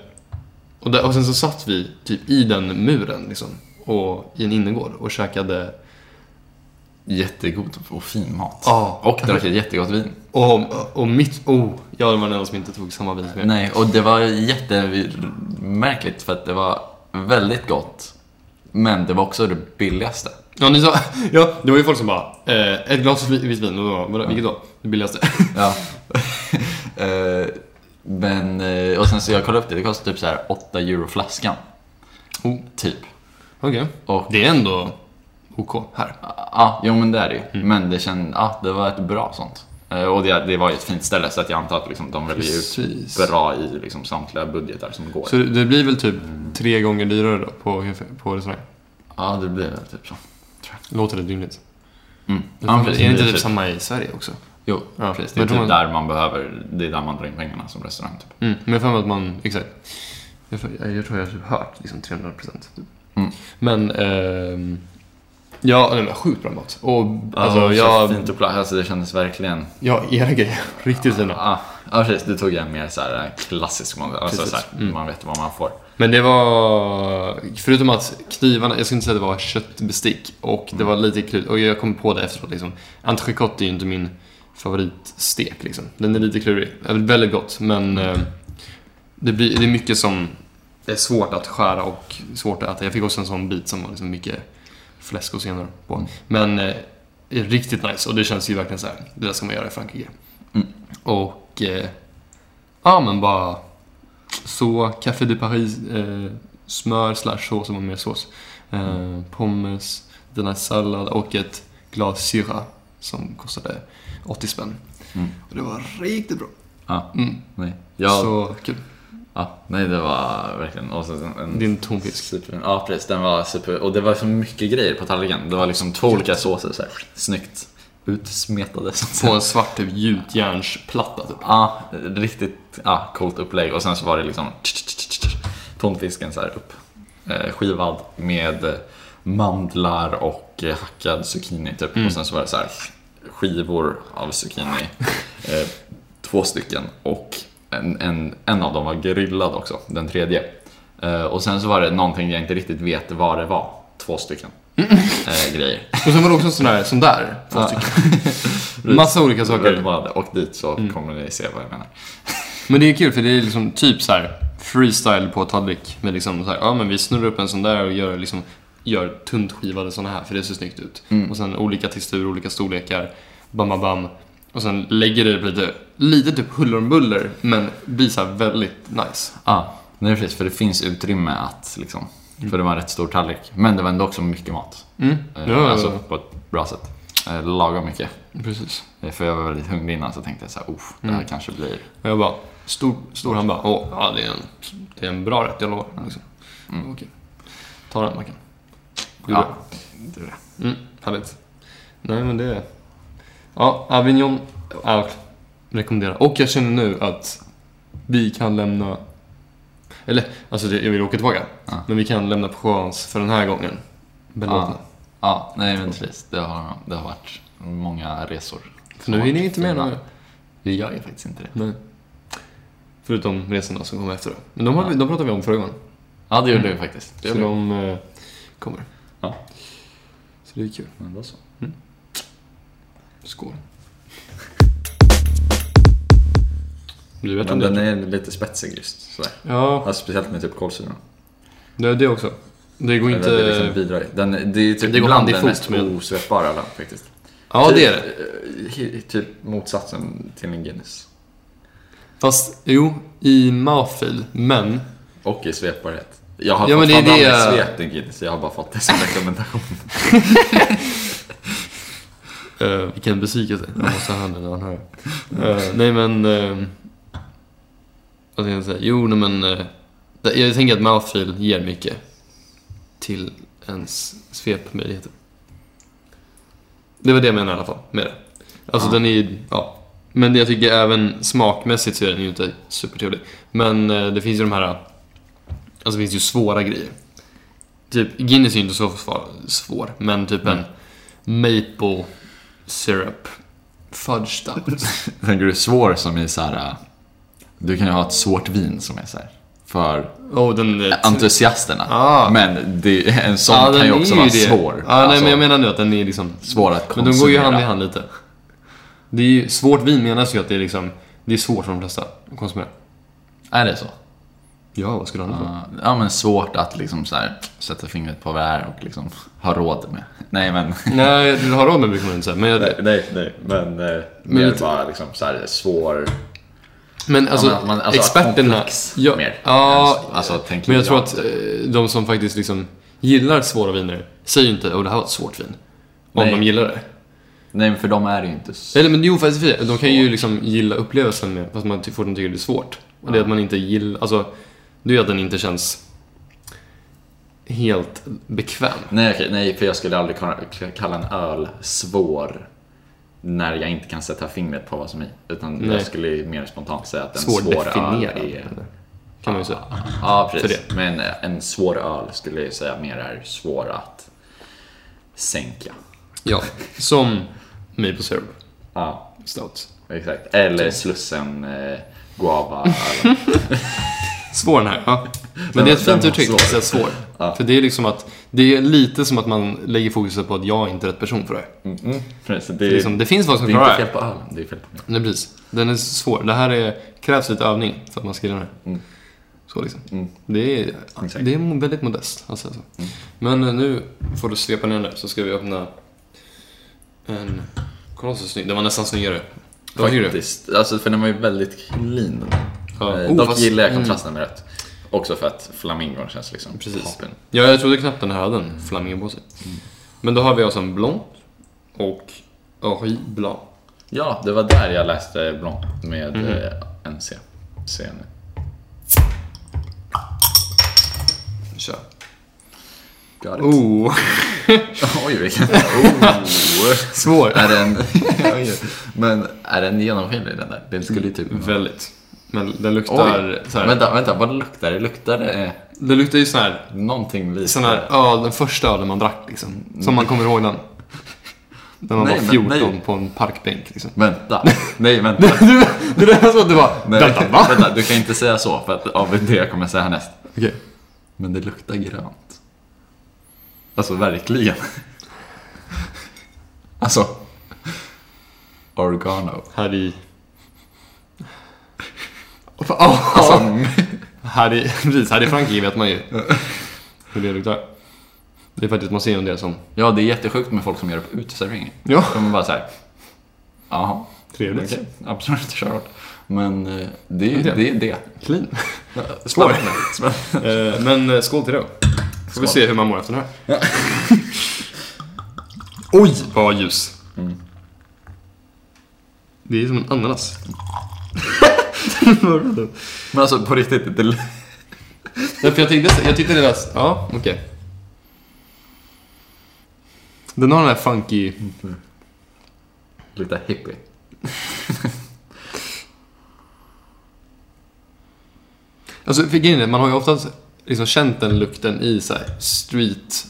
Och, där, och sen så satt vi typ i den muren liksom. Och i en innergård och käkade... Jättegod och fin mat. Ja. Och drack ett jättegott vin. Och, och mitt... Oh, jag var den enda som inte tog samma vin som jag. Nej, och det var jättemärkligt för att det var väldigt gott. Men det var också det billigaste. Ja, ni sa, ja, det var ju folk som bara, eh, ett glas vitt vin, och då, vadå, vilket då? Det billigaste? Ja. Eh, Men, eh, och sen så jag kollade upp det, det kostar typ så här 8 euro flaskan. Oh. Typ. Okej. Och Det är ändå OK här. Ja, jo men det är det ju. Mm. Men det känd, ja, det var ett bra sånt. Eh, Och det, det var ju ett fint ställe så att jag antar att liksom, de väljer ut bra i liksom, samtliga budgetar som går. Så det blir väl typ tre gånger dyrare då på, på restaurang? Ja, det blir väl typ så. Låter det rimligt? Mm. Ja, är det inte typ typ- samma i Sverige också? Jo, Ja, precis. Det är typ man- där man behöver, det är där man drar in pengarna som restaurang typ. Mm, men jag för att man, exakt. Jag, jag, tror jag har typ hört liksom 300 procent. Typ. Mm. Men, ehm, ja, nej, men sjukt bra mat. Och alltså, så jag, Fint och platt, alltså det kändes verkligen... ja, era grejer, riktigt fina. Ja, ja precis. Det tog jag en mer så här klassisk mat. Alltså så här, Mm. man vet vad man får. Men det var, förutom att knivarna, jag skulle inte säga att det var köttbestick och det var lite klurigt. Och jag kom på det efteråt liksom. Entrecote är ju inte min favoritstek liksom. Den är lite klurig. Väldigt gott, men eh, det, blir, det är mycket som är svårt att skära och svårt att äta. Jag fick också en sån bit som var liksom mycket fläsk och senare på. Mm. Men eh, är riktigt nice och det känns ju verkligen så här. det där ska man göra i Frankrike. Mm. Och, eh, ja men bara så, Café de Paris, eh, smör slash sås som var mer sås. Eh, pommes, den här sallad och ett glas syra som kostade 80 spänn. Mm. Och det var riktigt bra. Ja, Mm. nej. Ja, Så kul. ja, nej det var verkligen... Och en, Din tonfisk. Super, ja precis, den var super. Och det var så mycket grejer på tallriken. Det var liksom två olika såser så här, snyggt utsmetade. Så På en svart typ gjutjärnsplatta typ. Ja, riktigt ja, coolt upplägg. Och sen så var det liksom tonfisken så här upp. Eh, skivad med eh, mandlar och eh, hackad zucchini typ. Mm. Och sen så var det så här skivor av zucchini. Eh, två stycken. Och en, en, en av dem var grillad också, den tredje. Eh, och sen så var det någonting jag inte riktigt vet vad det var. Två stycken eh, grejer. Och sen var det också sån där, sån där två Ja. stycken. Massa olika saker. Och dit så Mm. kommer ni se vad jag menar. Men det är kul för det är liksom typ så här freestyle på tallrik. Med liksom så här, ja men vi snurrar upp en sån där och gör liksom gör tunt skivade såna här för det ser snyggt ut. Mm. Och sen olika texturer, olika storlekar. Bam, bam, bam. Och sen lägger det lite, lite typ huller om buller men blir så väldigt nice. Ja, nej precis. För det finns utrymme att liksom, för det var en rätt stor tallrik. Men det var ändå också mycket mat. Mm. Eh, Ja, alltså ja, på ett bra sätt. Eh, lagom mycket. precis. Eh, För jag var väldigt hungrig innan så tänkte jag så här, "Uff, det här Mm. kanske blir... Och jag bara, stor, stor han bara, åh, ja det är en, det är en bra rätt, jag lovar. Liksom. Mm. Okej. Ta den Mackan. Gjorde Ja, det är det. Mm, härligt. Nej men det... Ja, Avignon, ja, rekommenderar. Och jag känner nu att vi kan lämna... Eller, alltså det, jag vill åka tillbaka. Ja. Men vi kan lämna Provence för den här gången. Belåtna. Ja, nej men precis. Det har, det har varit många resor. För nu hinner vi inte med några. Vi gör ju faktiskt inte det. Nej. Förutom resorna som kommer efter då. Men de, har, Ja. de pratade vi om förra gången. Ja, det gjorde Mm. vi faktiskt. Det Så gjorde de eh, kommer. Ja. Så det är kul. Men då så. Skål. Du vet Men den det? är lite spetsig just. Sådär. Ja, Alltså, speciellt med typ kolsyran. det är det också. Det går Det inte... är liksom bidrar. Den, det är typ Det går i den mest med- osvepbara ölen faktiskt. Ja, typ, det är det. det. Typ motsatsen till en Guinness. Fast, jo, i mouthfeel, men... Och i svepbarhet. Jag har Ja, men fått det är fan aldrig det- svept en Guinness, jag har bara fått det som rekommendation. Uh, vilken besvikelse. Jag måste höra när han hör. Eh, nej men... Uh, vad ska jag säga? Jo, nej men... eh, det- jag tänker att mouthfeel ger mycket till ens svepmöjligheter. Det var det jag menade i alla fall med det. Alltså Ja. den är ja. Men jag tycker även smakmässigt så är den ju inte supertrevlig. Men eh, det finns ju de här... Alltså det finns ju svåra grejer. Typ, Guinness är ju inte så svår, men typ en maple syrup fudge stout. Tänker du svår som i så här. äh, Du kan ju ha ett svårt vin som är så här. För oh, den är... entusiasterna. Ah. Men det, en sån Ja, kan ju också vara det. svår. Nej, Alltså, men jag menar nu att den är liksom... svår att Men konsumera. de går ju hand i hand lite. Det är ju, svårt vin menas ju att det är liksom... Det är svårt för de flesta att konsumera. Är det så? Ja, vad skulle han ha Ja, Ja, men svårt att liksom så här, sätta fingret på vad det är och liksom ha råd med. Nej, men... Nej, du har råd med inte säga. Men, jag, nej, nej, men, eh, Men mer lite- bara liksom så här svår... men alltså, men att man- alltså, experterna... komplex ja, mer. Ja, Alltså, tänk men jag tror jag. att eh, de som faktiskt liksom gillar svåra viner säger ju inte att det här var ett svårt vin. Om Nej. de gillar det. Nej, men för de är det ju inte så... Eller men jo, faktiskt de kan ju liksom gilla upplevelsen med, fast man fortfarande tycker det är svårt. Och det är att man inte gillar, alltså, är ju att den inte känns helt bekväm. Nej, okej, nej, för jag skulle aldrig kunna kalla en öl svår när jag inte kan sätta fingret på vad som är. Utan Nej. jag skulle mer spontant säga att en svår öl Svårdefinierad. är... Kan man ju säga. Ja, precis. Men eh, en svår öl skulle jag säga mer är svår att sänka. Ja, som maple syrup Ja, stout. exakt. Eller Slussen eh, guava öl. Svår den här, ja. Men det är ett fint uttryck, svår. att säga svår. Ja. För det är liksom att, det är lite som att man lägger fokuset på att jag är inte rätt person för det här. Mm, mm. Precis, det, Det, är, är liksom, det finns folk som det är klarar inte det. fel på ölen, det är fel på mig. Nej, precis. Den är svår. Det här är, krävs lite övning för att man ska gilla den. Mm. Så liksom. Mm. Det är, Exakt. det är väldigt modest, alltså. Mm. Men eh, nu får du svepa ner den så ska vi öppna en... Kolla så snygg. Den var nästan snyggare. Faktiskt. Alltså, för den var ju väldigt clean. Ja. Eh, Oh, Dock fast- gillar jag mm. kontrasten med rött. Också för att flamingon känns liksom Precis. toppen. Ja, jag trodde knappt den här hade en flamingo på sig. Men då har vi alltså en blond och Henri Blanc. Ja, det var där jag läste Blanc med Mhm. eh, NC. Se nu. Kör. Got it. Oh, Oj, vilken... Oh. svår. är den... Men är den genomskinlig den där? Den skulle ju typ... Väldigt. Men den luktar så här. Vänta, vänta, vad luktar det? Luktar det Det luktar ju sån här, någonting lite... sån här öl, den första ölen man drack liksom. Som man kommer ihåg den. När man Nej, var men 14 nej. på en parkbänk liksom. Vänta. Nej, vänta. Du, det var så att du bara, Nej, vänta va? vänta, du kan inte säga så för att av det jag kommer säga härnäst. Okej. Men det luktar grönt. Alltså verkligen. Alltså. Oregano. Här i... Oh, Alltså, här i, precis, här i Frankrike vet man ju hur det luktar. Det är faktiskt, man ser ju det som, ja, det är jättesjukt med folk som gör det på uteservering. ja, De är bara såhär. Jaha, trevligt. okej. Absolut, kör hårt. Men eh, det, är- Okej. det är det. Clean. Spännande. Eh, men eh, skål till det då. Får vi Skål. se hur man mår efter den här. Oj, vad ljus. Mm. Det är som en ananas. Men alltså på riktigt, det, Nej, för jag tyckte, jag tyckte det lät... Ja, okej. Den har den här funky... lite hippie. Alltså, för grejen man har ju oftast liksom känt den lukten i så här street...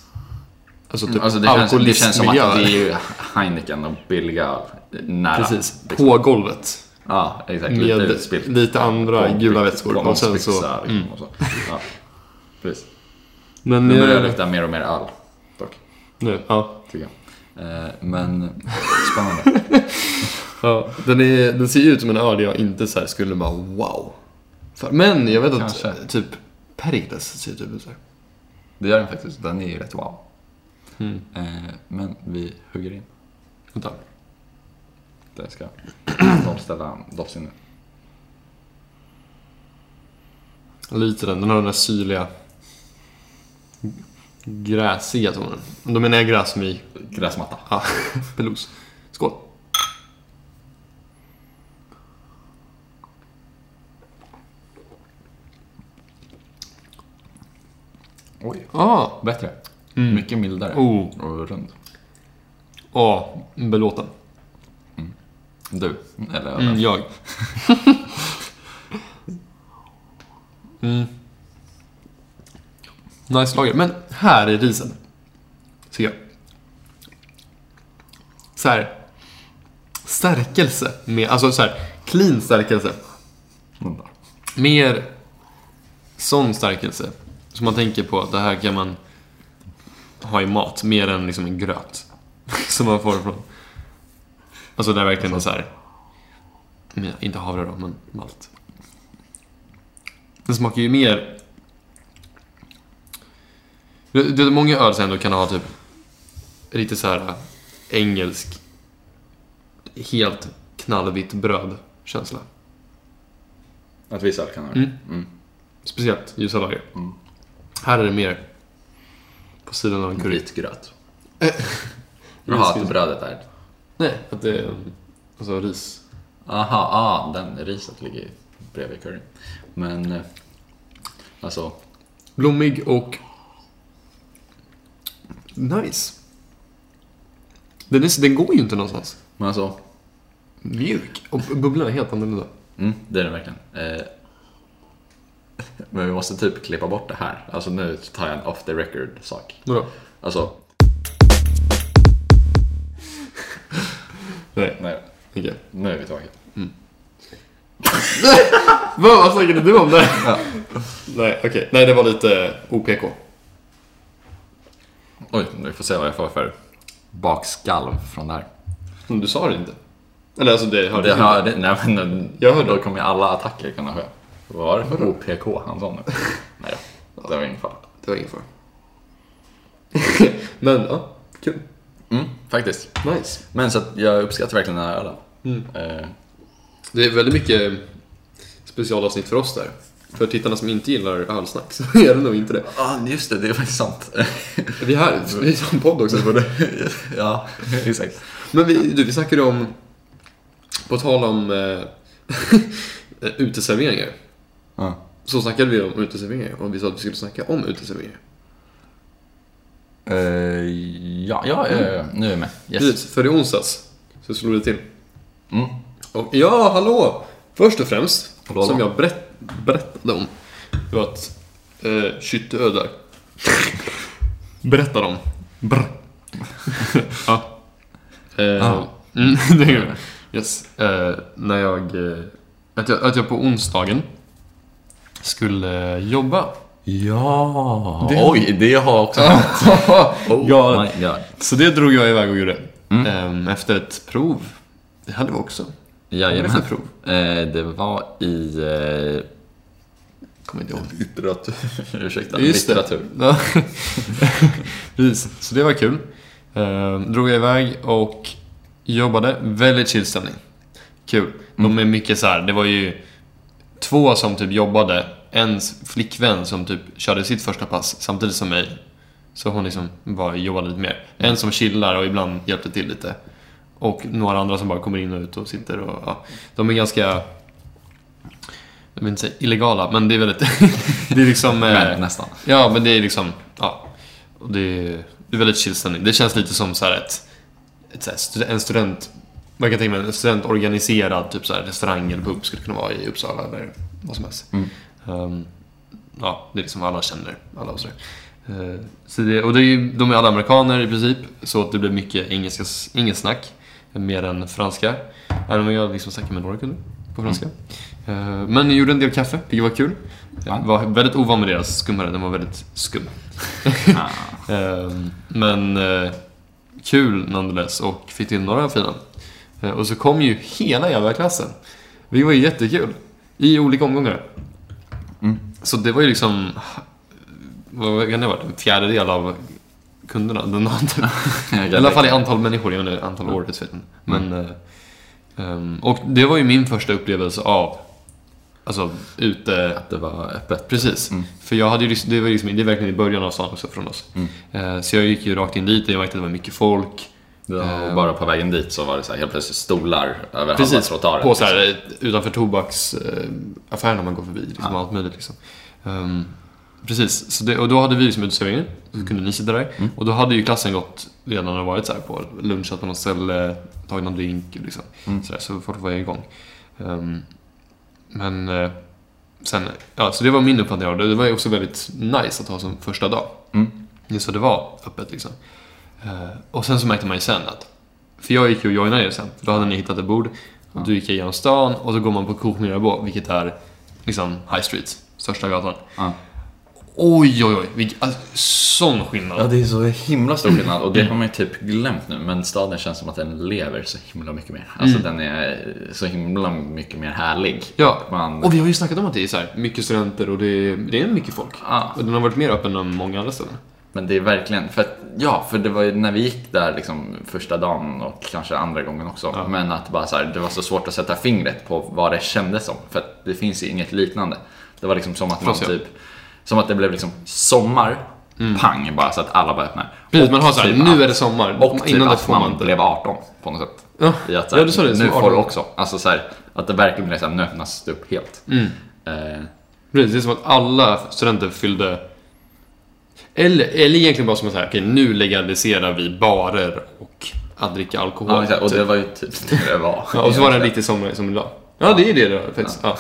Alltså typ Alltså det känns, det känns som att det är ju Heineken och billiga nära. Precis. liksom. På golvet. Ja, exakt. Lite Med utspilt. lite andra På- gula vätskor. Och sen så... Mm. och så. Ja, precis. Men... Nu börjar eh, det lukta mer och mer öl, dock. Nu, ja. Tycker jag. Eh, men spännande. ja. Den, är, den ser ju ut som en öl jag inte så skulle bara wow. För, men jag vet att Kanske. typ Perikles ser typ ut så här. Det gör den faktiskt. Den är ju rätt wow. Mm. Eh, men vi hugger in. Vänta. Det ska nollställa doftsinnet. Lite den. Den har den där syrliga gräsiga tonen. Då menar jag gräs som i Gräsmatta. ja, pelos. Skål. Oj. Ah. Bättre. Mm. Mycket mildare. Oh. Och rund. Ja, belåten. Du, eller Mm, jag. mm. Nice lager. Men här är risen. Ser jag. Så här. Stärkelse. Med, alltså så här. Clean stärkelse. Mer sån stärkelse. Som man tänker på att det här kan man ha i mat. Mer än liksom en gröt. Som man får från... Alltså det är verkligen någon så här... men Inte havre då, men malt. Den smakar ju mer... Du, du, många öl sen ändå kan ha typ lite så här äh, engelsk helt knallvitt bröd känsla. Att vissa kan ha det. Mm. Mm. Speciellt ljusa lager. Mm. Här är det mer på sidan av en curry. Vit gröt. Jaha, att brödet är... Nej, att det är alltså ris. Aha, ah, den riset ligger bredvid curryn. Men, eh, alltså, Blommig och nice. Den, är, den går ju inte någonstans. men alltså, Mjuk. Och bubblan är helt annorlunda. mm, det är det verkligen. Eh, men vi måste typ klippa bort det här. Alltså nu tar jag en off the record sak. Vadå? Alltså, Nej, nej, okej. nu är vi tillbaka. Vad, vad snackade du om där? Nej, okej. Nej, det var lite OPK. Oj, vi får se vad jag får för bakskalv från det här. Men du sa det inte. Eller alltså det hörde Det jag det, nej men Jag hörde. då kommer ju alla attacker kunna ske. Vad var det för OPK han sa nu? nej det var ingen fara. Det var ingen fara. Men, ja. Kul. Mm, faktiskt. Nice. Men så att jag uppskattar verkligen den här ölen. Mm. Eh, Det är väldigt mycket specialavsnitt för oss där. För tittarna som inte gillar ölsnack så är det nog inte det. Ja, ah, just det, det är faktiskt sant. Vi är här, vi har en podd också. ja, exakt. Men vi, du, vi snackade om, på tal om eh, uteserveringar. Ja. Så snackade vi om uteserveringar och vi sa att vi skulle snacka om uteserveringar. Eh, ja, ja, ja, ja, nu är jag med. Yes. Precis, för i onsdags så slog det till. Mm. Och ja, hallå! Först och främst, Hallå, som jag berätt, berättade om, det var att eh, Kytteödar berättade om. Brr. ja. Eh, Ja. mm, det. Yes. Eh, när jag, eh, att jag... Att jag på onsdagen skulle jobba. Ja, Det- oj, det har också hänt. Oh Ja. my god. Så det drog jag iväg och gjorde. Mm. Ehm, efter ett prov. Det hade vi också. Jajamän. Vad det prov? Eh, det var i... Eh, Kommer inte ihåg. litteratur. Ursäkta, Just det. litteratur. Ja. Precis, så det var kul. Ehm, drog jag iväg och jobbade. Väldigt chill stämning. Kul. De är mycket så här, det var ju två som typ jobbade. En flickvän som typ körde sitt första pass samtidigt som mig. Så hon liksom var, jobbade lite mer. En som chillar och ibland hjälpte till lite. Och några andra som bara kommer in och ut och sitter och ja, de är ganska jag vill inte säga illegala, men det är väldigt... det är liksom... eh, Men, nästan. Ja, men det är liksom... Ja. Och det är, det är väldigt chill stämning. Det känns lite som så här ett... ett så här, en student... Man kan tänka mig en studentorganiserad typ så här, restaurang eller pub skulle kunna vara i Uppsala eller vad som helst. Mm. Ehm, ja, det är liksom alla känner alla och sådär. Uh, så det, och det är ju, de är alla amerikaner i princip, så att det blir mycket engelska, inget snack. Mer än franska. Även om jag liksom snackar med några kunder på franska. Eh, men jag gjorde en del kaffe, vilket var kul. Jag Ja. var väldigt ovan med deras skummare, den var väldigt skum. Ah. Ehm, Men eh, kul nonetheless och fick till några fina. Och så kom ju hela jävla klassen. Det var ju jättekul. I olika omgångar. Mm. Så det var ju liksom, vad kan det ha varit, en fjärdedel av kunderna. Den andra, I alla fall i antal människor, jag antal år, inte. Men, eh, ehm, och det var ju min första upplevelse av, alltså ute Att det var öppet. Precis. Mm. För jag hade ju, liksom- det var liksom, det är verkligen i början av stan också från oss. Mm. Eh, Så jag gick ju rakt in dit och jag märkte att det var mycket folk. Var Eh, bara på vägen dit så var det så här helt plötsligt stolar över halva Precis, trottoaren. på så här, eh, utanför tobaksaffärerna man går förbi. Liksom, Ja. Allt möjligt liksom. Ehm, precis, så det, och då hade vi liksom uteserveringen. Så kunde ni sitta där. Mm. Och då hade ju klassen gått redan och varit så här på lunchat på något ställe, tagit någon drink liksom. Mm. Så, där, så folk var igång. Ehm, men eh, sen, ja, så det var min uppfattning av det. Det var ju också väldigt nice att ha som första dag. Mm. Just så det var öppet liksom. Eh, och sen så märkte man ju sen att, för jag gick ju och joinade er sen, då hade ni hittat ett bord. Och då gick jag genom stan och så går man på Coop Mirabeau, vilket är liksom High Street, största gatan. Ja. Oj, oj, oj. Vilk, alltså, sån skillnad. Ja, det är så himla stor skillnad och det har man ju typ glömt nu. Men staden känns som att den lever så himla mycket mer. Alltså den är så himla mycket mer härlig. Ja, Man, och vi har ju snackat om att det är så här, mycket studenter och det är, det är mycket folk. ja, Och den har varit mer öppen än många andra ställen. Men det är verkligen, för att, ja, för det var ju när vi gick där liksom första dagen och kanske andra gången också. Ja. Men att bara så här, det var så svårt att sätta fingret på vad det kändes som. För att det finns ju inget liknande. Det var liksom som att man ja. typ, som att det blev liksom sommar, pang bara så att alla bara öppnar. Precis, Och man har så här, typ nu att- är det sommar. Och typ Innan att man inte. blev 18 på något sätt. Ja, I att så ja här, du sa det. nu som får 18. du också. Alltså så här, att det verkligen blev så här, nu öppnas det upp helt. Mm. Eh, Precis, det är som att alla studenter fyllde... Eller, eller egentligen bara som att säga, okej nu legaliserar vi barer och att dricka alkohol. ja, exakt. och det typ. var ju typ det det var. ja, och så var det riktigt som, som idag. Ja, det är det då, faktiskt. Ja.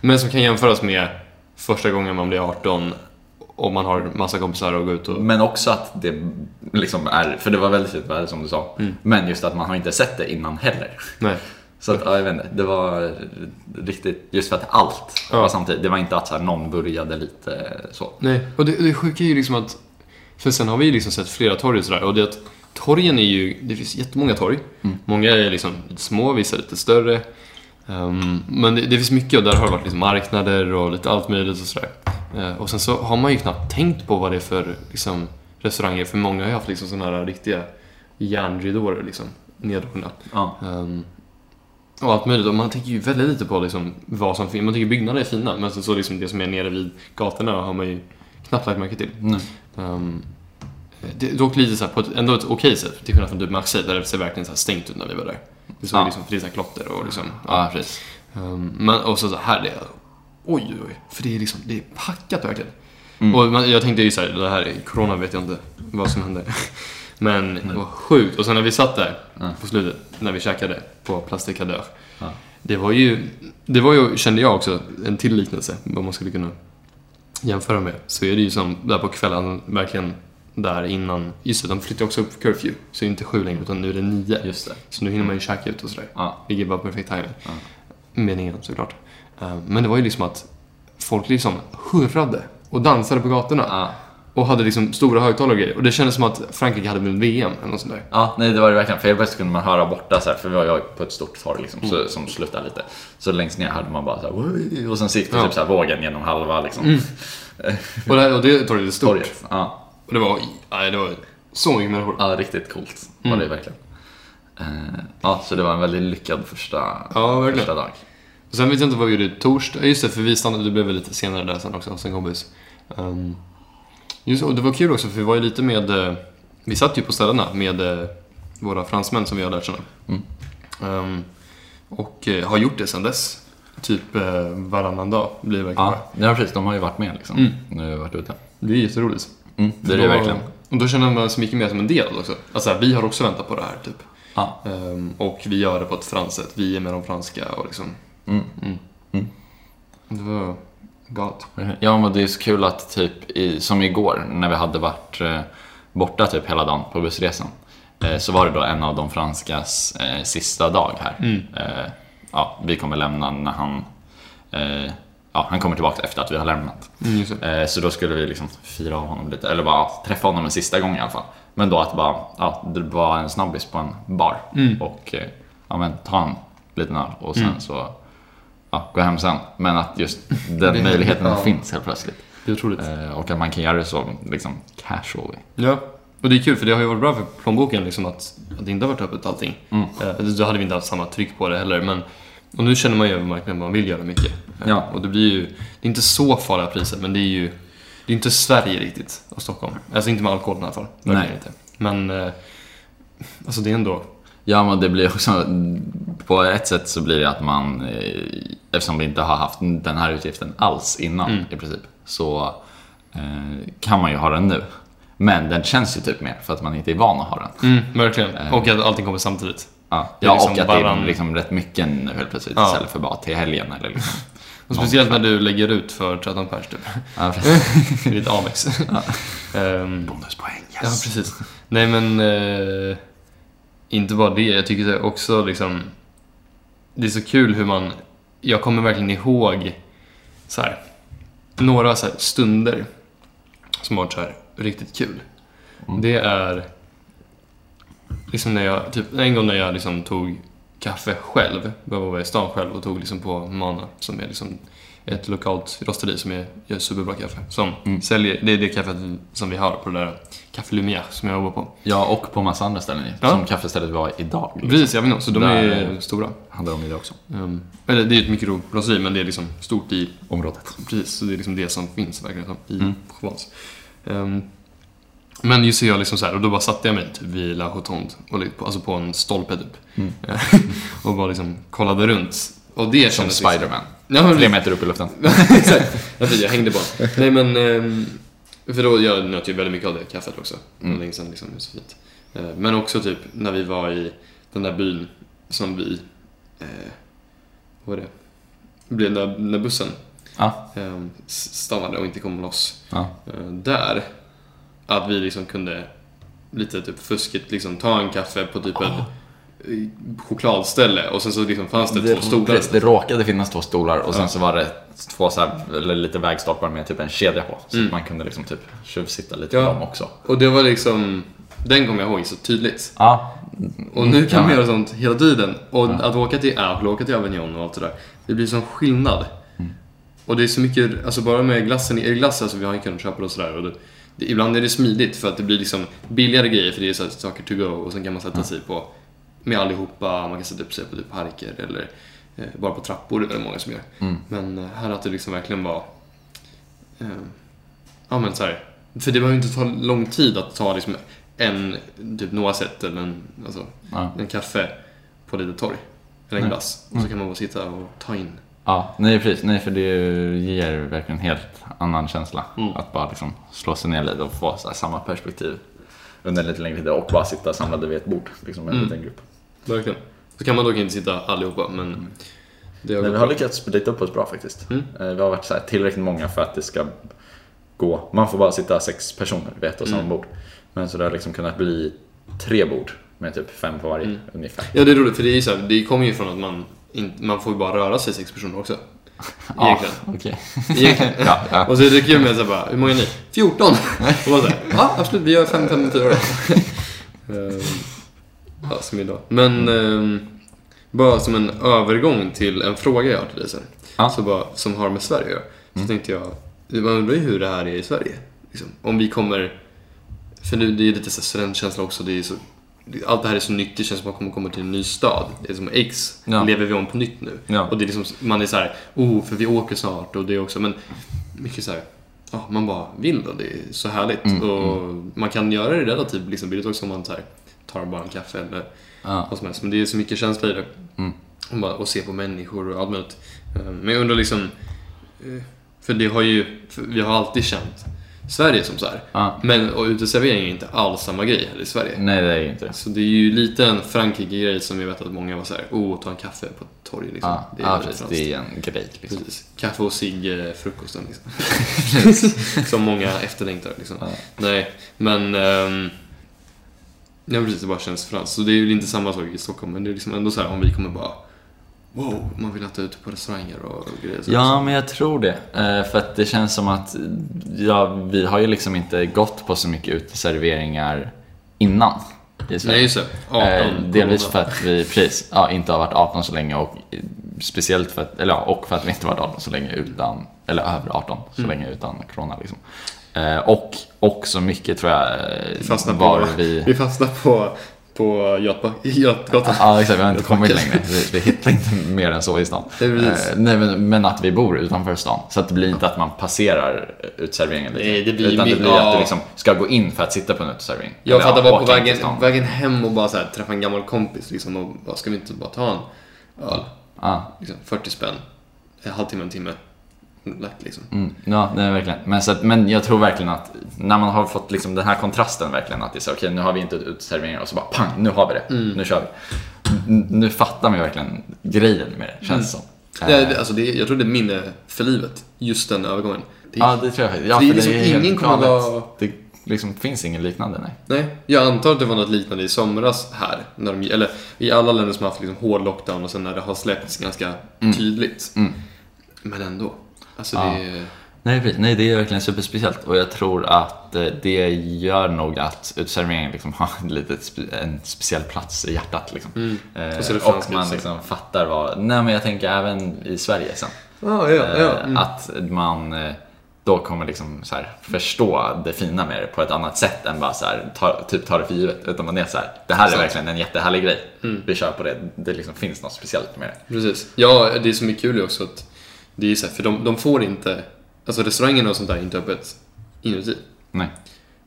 Men som kan jämföras med första gången man blir 18 och man har massa kompisar och går ut och... Men också att det liksom är, för det var väldigt fint väder som du sa. Mm. Men just att man har inte sett det innan heller. Nej. Så att, ja, jag vet inte, det var riktigt, just för att allt Ja. var samtidigt. Det var inte att så här, någon började lite så. Nej, och det, det sjuka är ju liksom att... För sen har vi ju liksom sett flera torg och sådär. Och det att torgen är ju... Det finns jättemånga torg. Mm. Många är liksom lite små, vissa är lite större. Ehm, men det, det finns mycket och där har det varit liksom marknader och lite allt möjligt och sådär. Eh, och sen så har man ju knappt tänkt på vad det är för liksom, restauranger. För många har ju haft liksom sådana här riktiga järnridåer liksom, neddragna. Ja. Ehm, och allt möjligt. Och man tänker ju väldigt lite på liksom vad som finns. Man tycker byggnader är fina, men så, liksom det som är nere vid gatorna har man ju knappt lagt märke till. Nu. Um, det dock lite så här, på ett, ändå ett okej sätt, till skillnad från typ Maxide där det ser verkligen så stängt ut när vi var där. Det såg Ja. liksom, för det är så klotter och liksom, Ja, precis. Um, men och så, så här, det är, oj oj oj, för det är liksom, det är packat verkligen. Mm. Och man, jag tänkte ju så här, det här är corona vet jag inte vad som hände. Men det var sjukt. Och sen när vi satt där på slutet, när vi käkade på Plasticadeur. Ja. Det var ju, det var ju, kände jag också, en till liknelse, vad man skulle kunna jämföra med. Så är det ju som där på kvällen, verkligen där innan, just det, de flyttade också upp curfew. Så det är inte sju längre, utan nu är det nio. Just det. Så nu hinner man ju käka ut och sådär. Ja. Vilket var perfekt timing. Ja. Meningen såklart. Eh, Men det var ju liksom att folk liksom hurrade och dansade på gatorna. Ja. Och hade liksom stora högtalare och grejer. Och det kändes som att Frankrike hade vunnit VM eller något sånt där. Ja, nej det var det verkligen. För helt plötsligt kunde man höra borta så här, för vi var ju på ett stort torg liksom, Mm. så, som slutade lite. Så längst ner hade man bara så här, och sen gick det Ja. typ så här vågen genom halva liksom, Mm. Och det, och det torget är stort. torget. Ja. Och det var, nej, det var så mycket människor. ja, riktigt coolt var Mm. det verkligen. Eh, ja, så det var en väldigt lyckad första, Ja, verkligen. första dag. Och sen vet jag inte vad vi gjorde torsdag. Just det, för vi stannade, det blev lite senare där sen också hos en kompis. Um, just, och det var kul också för vi var ju lite med, eh, vi satt ju på ställena med, eh, våra fransmän som vi har lärt känna. Mm. Ehm, och eh, har gjort det sedan dess. Typ eh, varannan dag blir det verkligen. Ja, ja, precis. De har ju varit med liksom. Mm. Nu har varit ute. Det är jätteroligt. Mm, det är det verkligen. Och då känner man sig mycket mer som en del också. Alltså vi har också väntat på det här typ. Ja. Ehm, och vi gör det på ett franskt sätt. Vi är med de franska och liksom. Mm. Mm. Mm. Det var galet. Ja, men det är så kul att typ, i, som igår när vi hade varit eh, borta typ hela dagen på bussresan. Eh, så var det då en av de franskas eh, sista dag här. Mm. Eh, ja, vi kommer lämna när han, eh, ja, han kommer tillbaka efter att vi har lämnat. Mm, det. Eh, så då skulle vi liksom fira av honom lite, eller bara ja, träffa honom en sista gång i alla fall. Men då att bara, ja, det var en snabbis på en bar Mm. och eh, ja, men, ta en liten öl och sen Mm. så ja, gå hem sen. Men att just den möjligheten ja. finns helt plötsligt. Det är otroligt. Eh, och att man kan göra det så liksom casual. Ja, och det är kul för det har ju varit bra för plånboken liksom att, att det inte har varit öppet allting. Mm. Eh, då hade vi inte haft samma tryck på det heller. Men, och nu känner man ju verkligen att man vill göra mycket. Eh, Ja. Och det blir ju, det är inte så farliga priser men det är ju, det är inte Sverige riktigt och Stockholm. Alltså inte med alkohol i alla fall. Nej. Inte. Men, alltså det är ändå, Ja, men det blir också, på ett sätt så blir det att man, eh, eftersom vi inte har haft den här utgiften alls innan Mm. i princip, så eh, kan man ju ha den nu. Men den känns ju typ mer för att man inte är van att ha den. mm, verkligen. Eh. Och att allting kommer samtidigt. Ja, ja liksom och att varann- det är liksom rätt mycket nu helt plötsligt Ja. istället för bara till helgen eller liksom. Och speciellt när du lägger ut för 13 pers typ. Ja, I ditt Amex. Ehm, Bonuspoäng, Ja, precis. Nej, men eh, inte bara det. Jag tycker det också liksom... Det är så kul hur man... Jag kommer verkligen ihåg så här, några så här stunder som har varit så här riktigt kul. Mm. Det är liksom när jag, typ en gång när jag liksom tog kaffe själv. Jag var i stan själv och tog liksom på Mana som är liksom ett lokalt rosteri som är, gör superbra kaffe. Som Mm. säljer, det är det kaffet som vi har på det där Café Lumière som jag jobbar på. Ja, och på massa andra ställen ju. Ja. Som kaffestället var idag. Liksom. Precis, jag vet inte. Så de är Där- stora. Hade de i det också. Um, eller det är ett mikrorosteri men det är liksom stort i Området. Precis, så det är liksom det som finns verkligen som i Mm. Provence. Ehm, men just så jag liksom så här, och då bara satte jag mig typ vid La Rotonde, och alltså på en stolpe typ. Mm. och bara liksom kollade runt. Och det Som liksom- Spiderman. Ja, men Tre meter upp i luften. Exakt. Jag hängde bara. Nej men, ehm, för då, jag njöt ju väldigt mycket av det kaffet också. Det Mm. länge sedan liksom, det är så fint. Eh, men också typ när vi var i den där byn som vi, eh, vad var det? Blev när, när bussen Ja. eh, stannade och inte kom loss. ja. Eh, där, att vi liksom kunde lite typ fuskigt liksom ta en kaffe på typ ett eh, chokladställe och sen så liksom fanns det, två stolar. precis, det råkade finnas två stolar och sen Ja. så var det två så här, eller lite vägstolpar med typ en kedja på. Så Mm. man kunde liksom typ tjuvsitta lite Ja. på dem också. Och det var liksom, den kommer jag ihåg så tydligt. Ja. Och nu kan man göra sånt hela tiden. Och Ja. att åka till Apple, åka till Avignon och allt det där. Det blir sån skillnad. Mm. Och det är så mycket, alltså bara med glassen, i glass, alltså vi har ju kunnat köpa det och sådär. Och det, det, ibland är det smidigt för att det blir liksom billigare grejer för det är så här saker to go och sen kan man sätta sig på med allihopa, man kan sätta upp sig på typ parker eller eh, bara på trappor, det är väldigt många som gör. Mm. Men eh, här att det liksom verkligen var... Eh, ja men så här, För det behöver inte ta lång tid att ta liksom en typ noisette eller en, alltså, Ja. en kaffe på lite torg. Eller en Nej. glass. Och så kan man bara sitta och ta in. ja, nej precis. Nej, för det ger verkligen en helt annan känsla. Mm. Att bara liksom slå sig ner lite och få samma perspektiv under lite längre tid och bara sitta samlade vid ett bord, liksom en Mm. liten grupp. Verkligen. Så kan man dock inte sitta allihopa men det har Men vi har bra. lyckats splita upp oss bra faktiskt. Mm. Eh, Vi har varit så tillräckligt många för att det ska gå. Man får bara sitta sex personer vid ett och samma Mm. bord. Men så det har liksom kunnat bli tre bord med typ fem på varje Mm. ungefär. Ja det är roligt för det är så här, det kommer ju från att man inte, man får ju bara röra sig sex personer också. Egentligen. okej. Egentligen. ja, ja. Och så är det kul med så bara, hur många är ni? 14! Och så här, ja absolut, vi gör 5, 5, 4 Ehm, Ja, som idag. Men ehm, bara som en övergång till en fråga jag har till dig sen. Ja. Så bara, som har med Sverige att göra. Så Mm. tänkte jag, man undrar ju hur det här är i Sverige. Liksom. Om vi kommer, för nu det är lite så studentkänsla också. Det är så, allt det här är så nytt, det känns som att man kommer komma till en ny stad. Det är som X, Ja. lever vi om på nytt nu. Ja. Och det är liksom, man är så här, oh, för vi åker snart och det också. Men mycket så här, ja, man bara vill och det är så härligt. Mm, och man kan göra det relativt liksom billigt också om man så här, tar bara en kaffe eller Ja. vad som helst. Men det är så mycket känsla i det. Mm. Och, bara, och se på människor och allt möjligt. Eh, Men jag undrar liksom, eh, för det har ju, vi har alltid känt Sverige som så här. Ja. Men och uteservering är inte alls samma grej här i Sverige. Nej, det är inte. Så det är ju lite en Frankrike-grej som jag vet att många var så här, oh, ta en kaffe på ett torg liksom. Ja, det är ja precis. Det är en grej liksom. Precis. Kaffe och cigg eh, frukosten liksom. som många efterlängtar liksom. Ja. Nej, men... Um, ja, precis. Det bara känns franskt. Så det är ju inte samma sak i Stockholm, men det är liksom ändå så här om vi kommer bara... Wow, man vill äta ute på restauranger och grejer. Så Ja, men jag tror det. Eh, För att det känns som att ja, vi har ju liksom inte gått på så mycket uteserveringar innan i Sverige. Nej, just det. 18, Eh, delvis för att vi precis, ja, inte har varit 18 så länge och speciellt för att, eller ja, och för att vi inte varit 18 så länge utan, eller över 18 så Mm. länge utan corona liksom. Eh, och också mycket tror jag Vi fastnar var på, vi... vi fastnar på, på Götgatan. Ja exakt, vi har inte kommit längre. Vi, vi hittar inte mer än så i stan. Eh, nej, men, men att vi bor utanför stan. Så att det blir inte att man passerar uteserveringen lite. Nej, det blir utan det blir att ja. du liksom ska gå in för att sitta på en uteservering. Jag fattar bara på vägen, vägen hem och bara så här, träffa en gammal kompis liksom och bara, ska vi inte bara ta en öl? Ja. Liksom, 40 spänn. En halvtimme, en timme. Lätt liksom. Mm, ja, det är verkligen. Men, så att, men jag tror verkligen att när man har fått liksom den här kontrasten verkligen att det är så okej nu har vi inte uteserveringar och så bara pang, nu har vi det. Mm. Nu kör vi. N- nu fattar man ju verkligen grejen med det, känns det som. Det, Eh, det, alltså det, jag tror det är minne för livet. Just den övergången. Det, ja, det tror jag. Ja, det är liksom helt ingen kommer vara- Det liksom finns ingen liknande, nej. Nej, jag antar att det var något liknande i somras här. När de, eller i alla länder som har haft liksom hård lockdown och sen när det har släppts ganska tydligt. Mm. Men ändå. Alltså Ja. det är... Nej, precis. nej, det är verkligen superspeciellt och jag tror att eh, det gör nog att uteserveringen liksom har lite spe- en speciell plats i hjärtat. Liksom. Eh, Och och man liksom fattar vad, nej men jag tänker även i Sverige sen. Ja, ja, ja. Eh, Mm. Att man eh, då kommer liksom så här förstå det fina med det på ett annat sätt än bara så här, ta, typ ta det för givet. Utan man är så här, det här är verkligen en jättehärlig grej. Mm. Vi kör på det. Det liksom finns något speciellt med det. Precis. Ja, det som är kul är också att det är så här, för de, de får inte, alltså restaurangerna och sånt där är inte öppet inuti. Nej.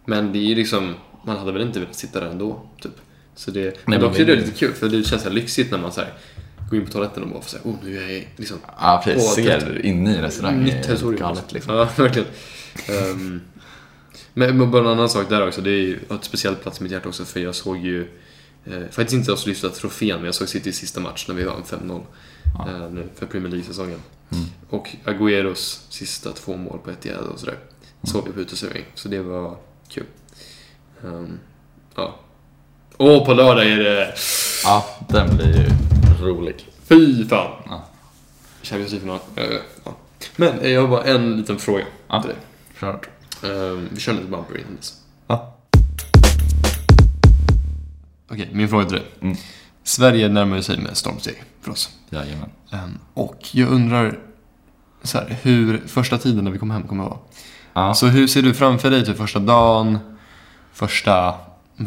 Men det är ju liksom, man hade väl inte velat sitta där ändå, typ. Så det, men men dock är det lite kul, för det känns så lyxigt när man så här, går in på toaletten och bara får säga, oh nu är jag liksom Ja, precis. Ser inne i restaurangen. nytt territorium. Galet liksom. Ja, verkligen. Um, men men bara en annan sak där också, det är ju ett speciellt plats i mitt hjärta också, för jag såg ju, eh, faktiskt inte oss lyfta trofén, men jag såg Citys sista match när vi vann 5-0 Ja. eh, nu för Premier League-säsongen. Mm. Och Agüeros sista två mål på Etihad och sådär. Såg vi på uteservering, så det var kul. Um, ja. Och på lördag är det... Ja, den blir ju rolig. Fy fan! Ja. Champions League-final. Eh, ja. Men eh, jag har bara en liten fråga Ja. till dig. Um, vi kör lite bumper innan dess. Okej, min fråga till dig. Mm. Sverige närmar sig med stormsteg för oss. Jajamän. Um, och jag undrar så här, hur första tiden när vi kommer hem kommer vara. Ja. Så hur ser du framför dig till första dagen? Första...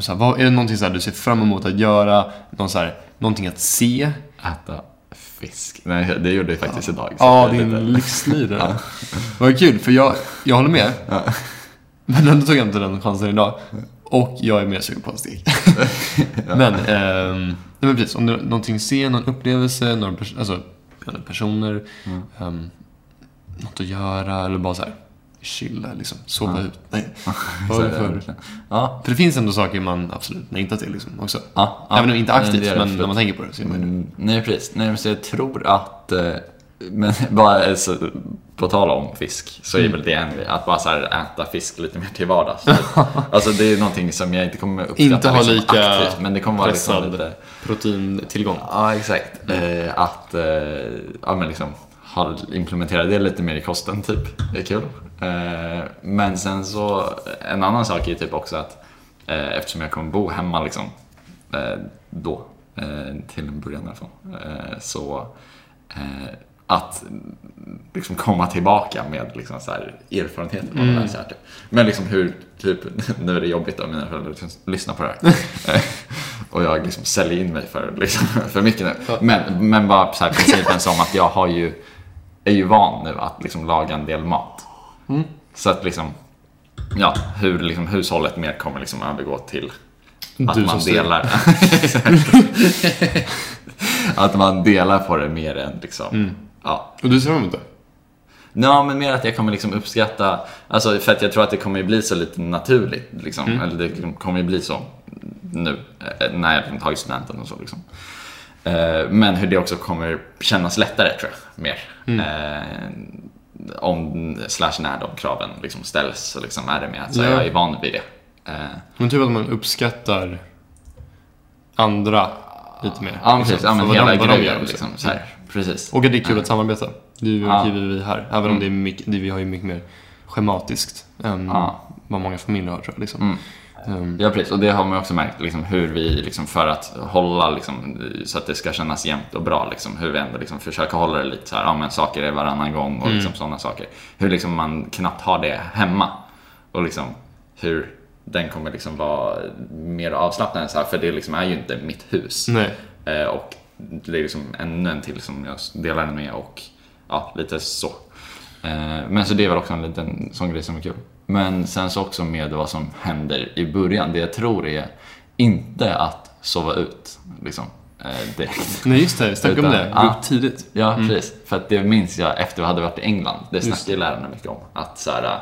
Så här, vad, är det någonting så här, du ser fram emot att göra? Någon så här, någonting att se? Äta fisk. Nej, det gjorde jag faktiskt idag. så Ja, är din lite- livslirare. Vad kul, för jag, jag håller med. Men ändå tog jag inte den chansen idag. Och jag är mer sugen på en stek. Men, ehm, nej men precis. Om är någonting att se, någon upplevelse, några pers- alltså, personer. Mm. ehm, något att göra eller bara så här chilla liksom. Sova Ja. ut. Nej. Vad det för? Ja, För det finns ändå saker man absolut längtar till liksom också. ja, ja. Även om inte aktivt, men absolut. när man tänker på det så är man det. Mm, nej, precis. Nej, men så jag tror att, eh, men bara alltså, på tal om fisk, så är Mm. väl det en grej. Att bara så äta fisk lite mer till vardags. alltså det är någonting som jag inte kommer uppskatta Inte ha liksom, lika aktivt, men det kommer vara liksom lite... proteintillgång. Ja, exakt. Eh, att eh, ja, men liksom, ha, implementera det lite mer i kosten, typ. Det är kul. Eh, men sen så, en annan sak är typ också att eh, eftersom jag kommer bo hemma liksom, eh, då, eh, till en början i alla fall, så att liksom komma tillbaka med liksom så här erfarenheter Mm. Så här, typ. Men liksom hur, typ, nu är det jobbigt om mina föräldrar lyssnar på det här. Och jag liksom säljer in mig för, liksom, för mycket nu. Men, men bara så här, principen som att jag har ju, är ju van nu att liksom laga en del mat. Så att liksom, ja, hur liksom hushållet mer kommer liksom övergå till Att Du man delar. att man delar på det mer än liksom, Mm. Ja. Och du ser fram emot det? Ja, men mer att jag kommer liksom uppskatta, alltså för att jag tror att det kommer bli så lite naturligt liksom. Mm. Eller det kommer ju bli så nu, eh, när jag liksom tagit studenten och så liksom. Eh, Men hur det också kommer kännas lättare tror jag, mer. Mm. Eh, Om, slash när de kraven liksom ställs så liksom är det med att så Ja. jag är van vid det. Eh, Men typ att man uppskattar andra lite mer. Ja, liksom, precis. Ja, men hela grejen gör, liksom. Så här, precis. Och att det är kul att samarbeta. Du Ja. och vi här. Även om Mm. det är mycket, det, vi har ju mycket mer schematiskt än Ja. vad många familjer har tror jag. Liksom. Mm. Um, Ja precis, och det har man också märkt liksom, hur vi liksom, för att hålla liksom, så att det ska kännas jämnt och bra liksom, hur vi ändå liksom, försöker hålla det lite så här, ja men saker är varannan gång och Mm. liksom, sådana saker. Hur liksom, man knappt har det hemma och liksom, hur den kommer liksom, vara mer avslappnad så här, för det liksom, är ju inte mitt hus. Nej. Eh, och det är liksom ännu en till som jag delar den med och ja, lite så. Eh, men så det är väl också en liten sån grej som är kul. Men sen så också med vad som händer i början. Det jag tror är inte att sova ut liksom, eh, direkt. Nej, just det. Snacka om Utan- det. Gå upp tidigt. Ja, precis. För att det minns jag efter vi hade varit i England. Det snackade lärarna mycket om. Att så här,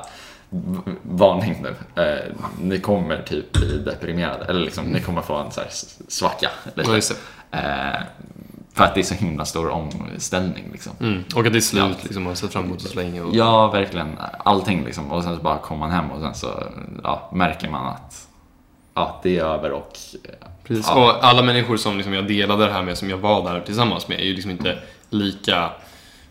varning nu. Eh, ni kommer typ bli deprimerade. Eller liksom, ni kommer få en så här svacka. Lite. Ja. Eh, för att det är så himla stor omställning liksom. Mm. Och att det är slut Ja. liksom. Man har sett fram emot det så länge. Och... Ja, verkligen. Allting liksom. Och sen så bara kommer man hem och sen så ja, märker man att ja, det är över och Precis. Ja. Och alla människor som liksom jag delade det här med, som jag var där tillsammans med, är ju liksom inte lika...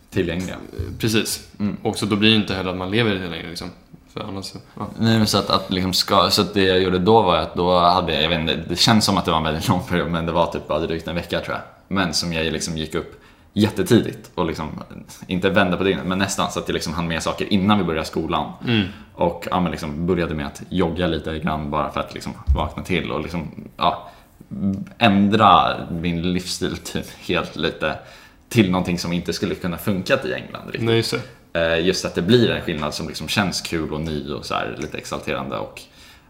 tillgängliga. Precis. Mm. Och så då blir det inte heller att man lever i det längre liksom. För annars ja. Nej, men så att, att liksom ska, så att det jag gjorde då var att då hade jag, jag vet inte, det känns som att det var en väldigt lång period, men det var typ bara drygt en vecka tror jag. Men som jag liksom gick upp jättetidigt och liksom, inte vände på dygnet, men nästan så att jag liksom hann med saker innan vi började skolan. Mm. Och ja, liksom började med att jogga lite grann bara för att liksom vakna till och liksom, ja, ändra min livsstil typ helt lite till någonting som inte skulle kunna funkat i England riktigt. Nej, just. Eh, Just att det blir en skillnad som liksom känns kul och ny och så här lite exalterande och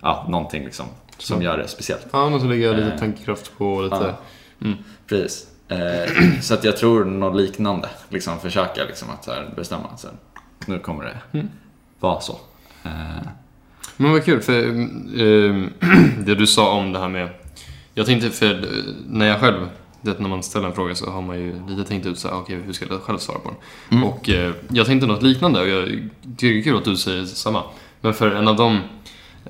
ja, någonting liksom som gör det speciellt. Ja, något att lägga lite Eh. tankekraft på lite... Ja. Precis. Eh, Så att jag tror något liknande, liksom försöka liksom att här bestämma här, nu kommer det vara så. Eh, Men vad kul, för ehm, det du sa om det här med... Jag tänkte, för eh, när jag själv, det, när man ställer en fråga så har man ju lite tänkt ut så här, okej, hur ska jag själv svara på den? Och eh, jag tänkte något liknande och jag tycker det är kul att du säger samma. Men för en av dem,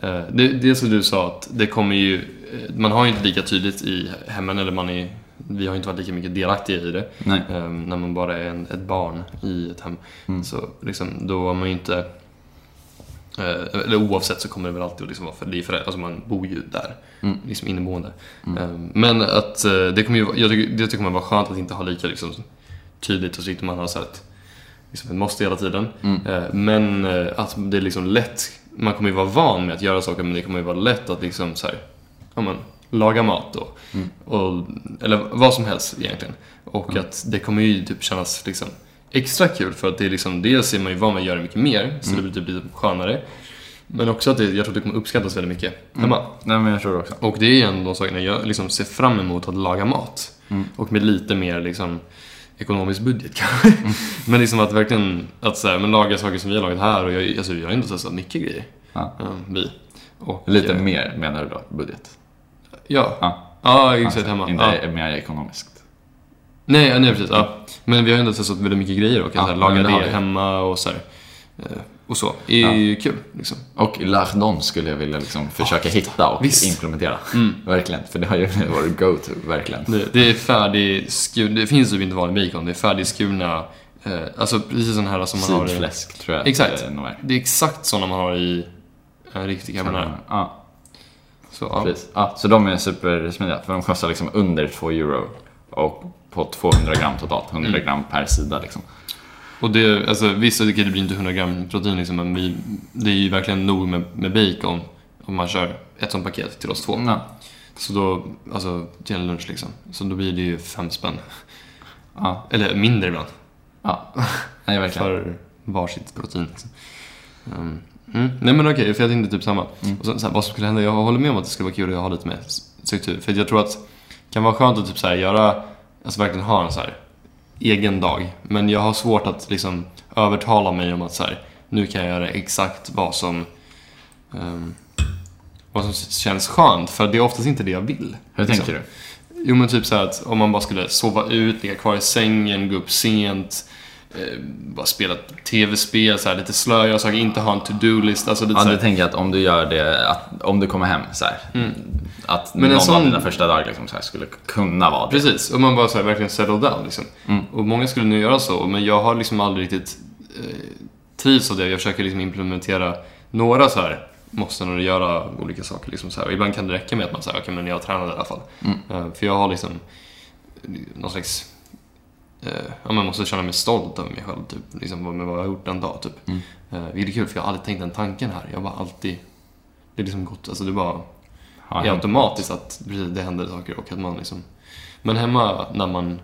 eh, det, det som du sa att det kommer ju, eh, man har ju inte lika tydligt i hemmen, eller man är, vi har inte varit lika mycket delaktiga i det. Ehm, när man bara är en, ett barn i ett hem. Mm. Så liksom, då är man ju inte... Eh, eller oavsett så kommer det väl alltid att liksom vara för det är föräldrar, alltså man bor ju där. Mm. Liksom inneboende. Ehm, men att eh, det kommer ju, vara- jag tycker, det tycker man var skönt att inte ha lika liksom, tydligt och så inte man har så ett, liksom, ett måste hela tiden. Mm. Eh, men eh, att det är liksom lätt, man kommer ju vara van med att göra saker men det kommer ju vara lätt att liksom så här, ja, men, laga mat då. Mm. Och, eller vad som helst egentligen. Och Mm. att det kommer ju typ kännas liksom extra kul för att det är liksom, dels är man ju van med att göra mycket mer, så Mm. det blir typ lite skönare. Men också att det, jag tror att det kommer uppskattas väldigt mycket hemma. nej, men jag tror det också. Och det är en av de sakerna jag liksom ser fram emot att laga mat. Mm. Och med lite mer liksom ekonomisk budget kanske. men liksom att verkligen att så här, men laga saker som vi har lagat här och jag, alltså, vi har inte testat mycket grejer. Ja. Ja, vi. Och, Lite eh, mer menar du då, budget? Ja. Ja. Ja, exakt Alltså, hemma. Inte Ja. mer ekonomiskt. Nej, nej, precis. Ja. Men vi har ändå testat väldigt mycket grejer och kan Ja, så här, laga det det hemma och så här, eh, Och så. Det är ju kul liksom. Och Lardon skulle jag vilja liksom försöka hitta och visst. implementera. Mm. Verkligen, för det har ju varit go-to, verkligen. Det, det är färdigskuren, det finns typ inte vanlig bacon, det är färdigskurna, eh, alltså precis sån här som man har i... Sidfläsk tror jag Exakt. det är. Det är exakt såna man har i en riktig carbonara. Ja, Så, ja. precis. Ja, så de är supersmidiga, för de kostar liksom under 2 euro. Och på 200 gram totalt, 100 Mm. gram per sida liksom. Och det, alltså visst, det blir inte 100 gram protein liksom, men vi, det är ju verkligen nog med, med bacon om man kör ett sånt paket till oss två. Ja. Så då, alltså till en lunch liksom. Så då blir det ju fem spänn. Ja, Eller mindre ibland. ja. Nej, verkligen. För varsitt protein. Liksom. Um, Mm. Nej men okej, för jag tänkte typ samma. Och sen, så här, vad som skulle hända, jag håller med om att det skulle vara kul att ha lite mer struktur. För jag tror att det kan vara skönt att typ så här göra, alltså verkligen ha en så här egen dag. Men jag har svårt att liksom övertala mig om att så här, nu kan jag göra exakt vad som ehm, vad som känns skönt, för det är oftast inte det jag vill. Hur liksom. tänker du? Jo men typ så här att om man bara skulle sova ut, ligga kvar i sängen, gå upp sent, eh, bara spela tv-spel, så här, lite slö, göra saker, inte ha en to-do-list. Alltså lite Ja, så du tänker att om du gör det, att, om du kommer hem så här, att Men en någon sån- av dina första dagar liksom så här, skulle kunna vara det. Precis, och man bara så här, verkligen settle down liksom. Mm. Och många skulle nu göra så, men jag har liksom aldrig riktigt eh, trivs av det. Jag försöker liksom implementera några så här måste nog göra olika saker. Liksom så här. Och ibland kan det räcka med att man säger okej men jag tränade i alla fall. Mm. Eh, för jag har liksom någon slags eh, ja, man måste känna mig stolt över mig själv, typ, liksom, med vad jag har gjort en dag. Typ. Mm. Eh, vilket är kul, för jag har aldrig tänkt den tanken här. Jag har alltid... Det är liksom gått, alltså det bara Ja, är automatiskt att precis, det händer saker och att man liksom... Men hemma när man...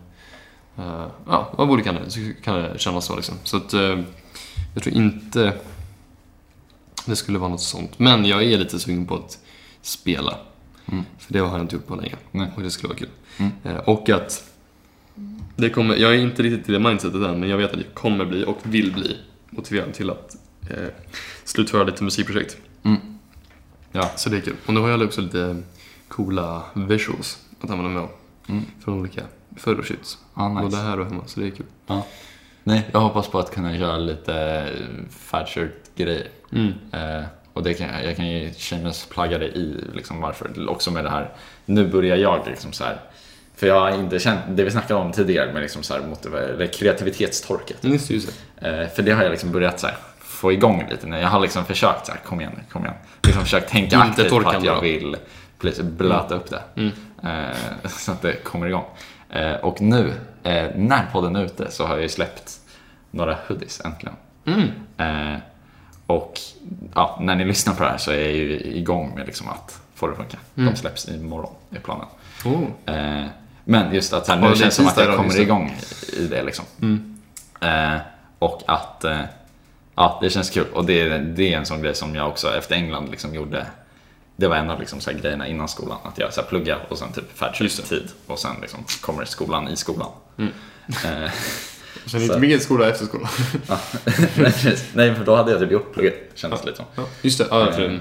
eh, ja, av olika anledningar så kan det kännas så liksom. Så att eh, jag tror inte det skulle vara något sånt. Men jag är lite sugen på att spela. Mm. För det har jag inte gjort på länge. Nej. Och det skulle vara kul. Mm. Eh, och att det kommer, jag är inte riktigt i det mindsetet än, men jag vet att jag kommer bli och vill bli motiverad till att eh, slutföra lite musikprojekt. Mm. Ja. Så det är kul. Och nu har jag också lite coola visuals att använda mig av. Mm. Från olika photoshoots. Ja, nice. Både här och hemma, så det är kul. Ja. Nej, jag hoppas på att kunna göra lite fatshirt-grejer. Mm. Eh, och det kan, jag kan ju shameless plugga det i liksom varför. Också med det här, nu börjar jag liksom så här. För jag har inte känt, det vi snackade om tidigare med liksom så här eller kreativitetstorket. Just det, just det. Eh, för det har jag liksom börjat så här, få igång lite nu. Jag har liksom försökt så här, kom igen nu, kom igen. Liksom försökt tänka aktivt på att jag bara. vill precis, blöta upp det. Mm. Eh, så att det kommer igång. Eh, och nu, när podden är ute, så har jag ju släppt några hoodies äntligen. Mm. Och ja, när ni lyssnar på det här så är jag ju igång med liksom att få det att funka. Mm. De släpps imorgon, är planen. Oh. Men just att så här, nu det känns det som att jag kommer igång i det liksom. Mm. Eh, och att eh, ja, det känns kul. Och det, är- det är en sån grej som jag också efter England liksom gjorde. Det var en av liksom så här grejerna innan skolan. Att jag så här plugga och sen typ tid och sen liksom kommer skolan i skolan. Mm. Eh, Sen Så- inte mycket skola efter skolan. ja. Nej, för då hade jag typ gjort plugget, kändes det lite som. Ja, just det. Ja, mm.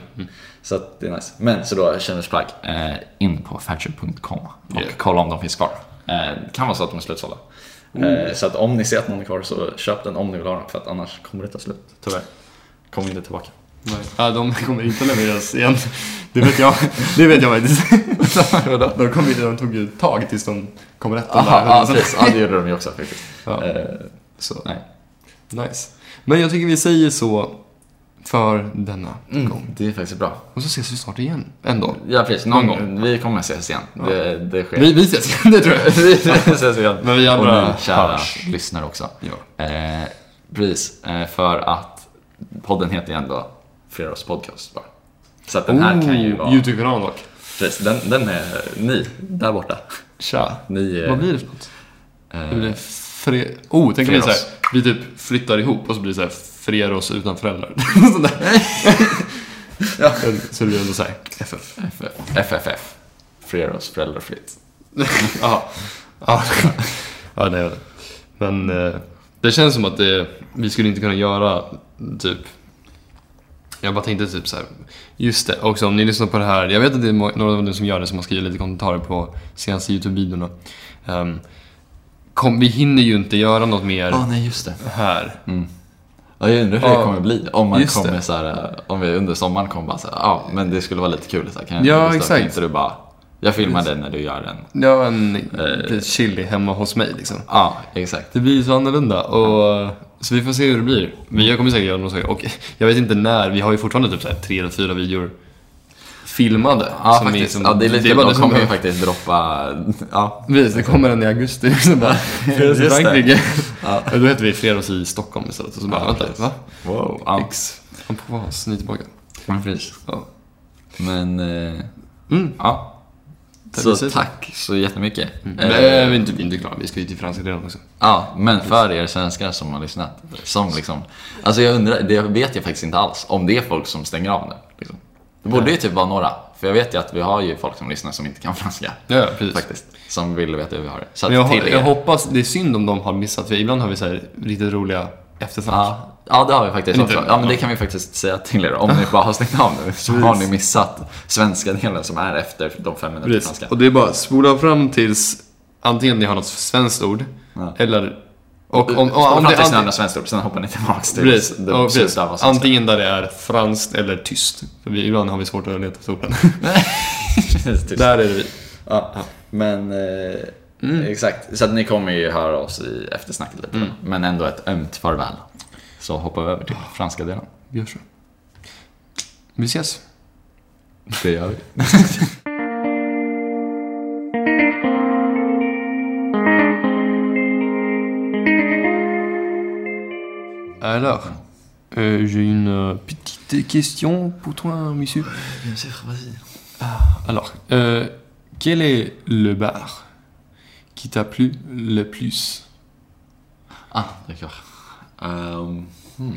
Så att det är nice. Men så då, Kännesplagg, eh, in på Fatcher.com och Yeah. kolla om de finns kvar. Eh, det kan vara så att de är slutsålda. Eh, så att om ni ser att någon är kvar så köp den om ni vill ha den för att annars kommer det ta slut. Tyvärr. Kommer inte tillbaka. Nej. Ja, de kommer inte levereras igen. Det vet jag. Det vet jag faktiskt. de, kom, ju- de tog ju tag tills de kom rätt. den där. Aha, ja, precis. Ja, det gjorde de ju också faktiskt. Ja. Eh, Så, nej. nice. Men jag tycker vi säger så för denna Mm, gång. det är faktiskt bra. Och så ses vi snart igen. En dag. Ja, precis. Någon Någon gång. Vi kommer ses igen. Det, det sker. Vi, vi ses igen, det tror jag. vi ses igen. Men vi och andra ni kära hörs. lyssnare också. Ja. Eh, precis, eh, för att podden heter ju ändå Fredags podcast bara. Så att den här kan ju vara... Youtube-kanal dock. Precis, den, den är ni, där borta. Tja. Ni är... Vad blir det för något? eh, Det blir fre... Oh, tänk om det är Freros. såhär, vi typ flyttar ihop och så blir det såhär Freros utan föräldrar. Ja. Så det blir ändå såhär, FF. FF, FFF. Fredags föräldrafritt. Ja. Ja, ja nej, Men eh, det känns som att det, vi skulle inte kunna göra typ jag bara tänkte typ så här. Just det, också om ni lyssnar på det här. Jag vet att det är några av er som gör det som har skrivit lite kommentarer på senaste YouTube-videorna. Um, kom, vi hinner ju inte göra något mer Ja, nej just det. här. Mm. Ja, jag undrar hur det kommer bli. Om man just kommer det. så här, om vi under sommaren kommer bara så här, ja men det skulle vara lite kul så här, kan Ja, exakt. Kan inte du bara, jag filmar dig när du gör den. Ja, en Eh. chili hemma hos mig liksom. Ja, exakt. Det blir så annorlunda. Och, så vi får se hur det blir. Men jag kommer säkert göra något. Och jag vet inte när. Vi har ju fortfarande typ så här tre eller fyra videor filmade. Ja, som är faktiskt. som- ja, det är lite bara kul. De det som kommer ju faktiskt droppa, ja. Precis, det kommer en i augusti. Liksom bara, Fredags i det. Frankrike. Ja. Då heter vi Fredags i Stockholm istället. Och så bara, Ja, vänta, va? Wow. Ja, X. Han på oss, ni är tillbaka. precis. Ja. Men, eh, Mm. ja. Så tack så jättemycket. Mm. Eh, Men vi är inte, vi är inte klara, vi ska ju till franska redan också. Ja, men för er svenskar som har lyssnat, som liksom... Alltså jag undrar, det vet jag faktiskt inte alls, om det är folk som stänger av nu. Liksom. Det borde ju typ vara några, för jag vet ju att vi har ju folk som lyssnar som inte kan franska. Ja, precis. Faktiskt. Som vill veta hur vi har det. Så jag, till er. jag hoppas, det är synd om de har missat, för ibland har vi så här riktigt roliga eftersnack. Ja, ja, det har vi faktiskt också. Ja, men det kan vi faktiskt säga till er. Om ni bara har stängt av nu så har ni missat svenska delen som är efter de fem minuterna Precis. Och det är bara spola fram tills antingen ni har något svenskt ord, Ja. eller... Och om, Om, om, det, är andra svenskt ord, sen hoppar ni tillbaks till precis, det och precis, antingen där det är franskt eller tyst. För vi, ibland har vi svårt att leta efter orden. Där är det vi. Ja, men eh, Mm. exakt. Så att ni kommer ju höra oss i eftersnacket lite. Mm. Men ändå ett ömt farväl. Så hoppar vi över till franska delen. Vi gör så. Vi ses. Det gör vi. Alors, euh, j'ai une euh, petite question pour toi, monsieur. Bien sûr, vas-y. Alors, euh, quel est le bar qui t'a plu le plus? Ah, d'accord. Euh, hmm.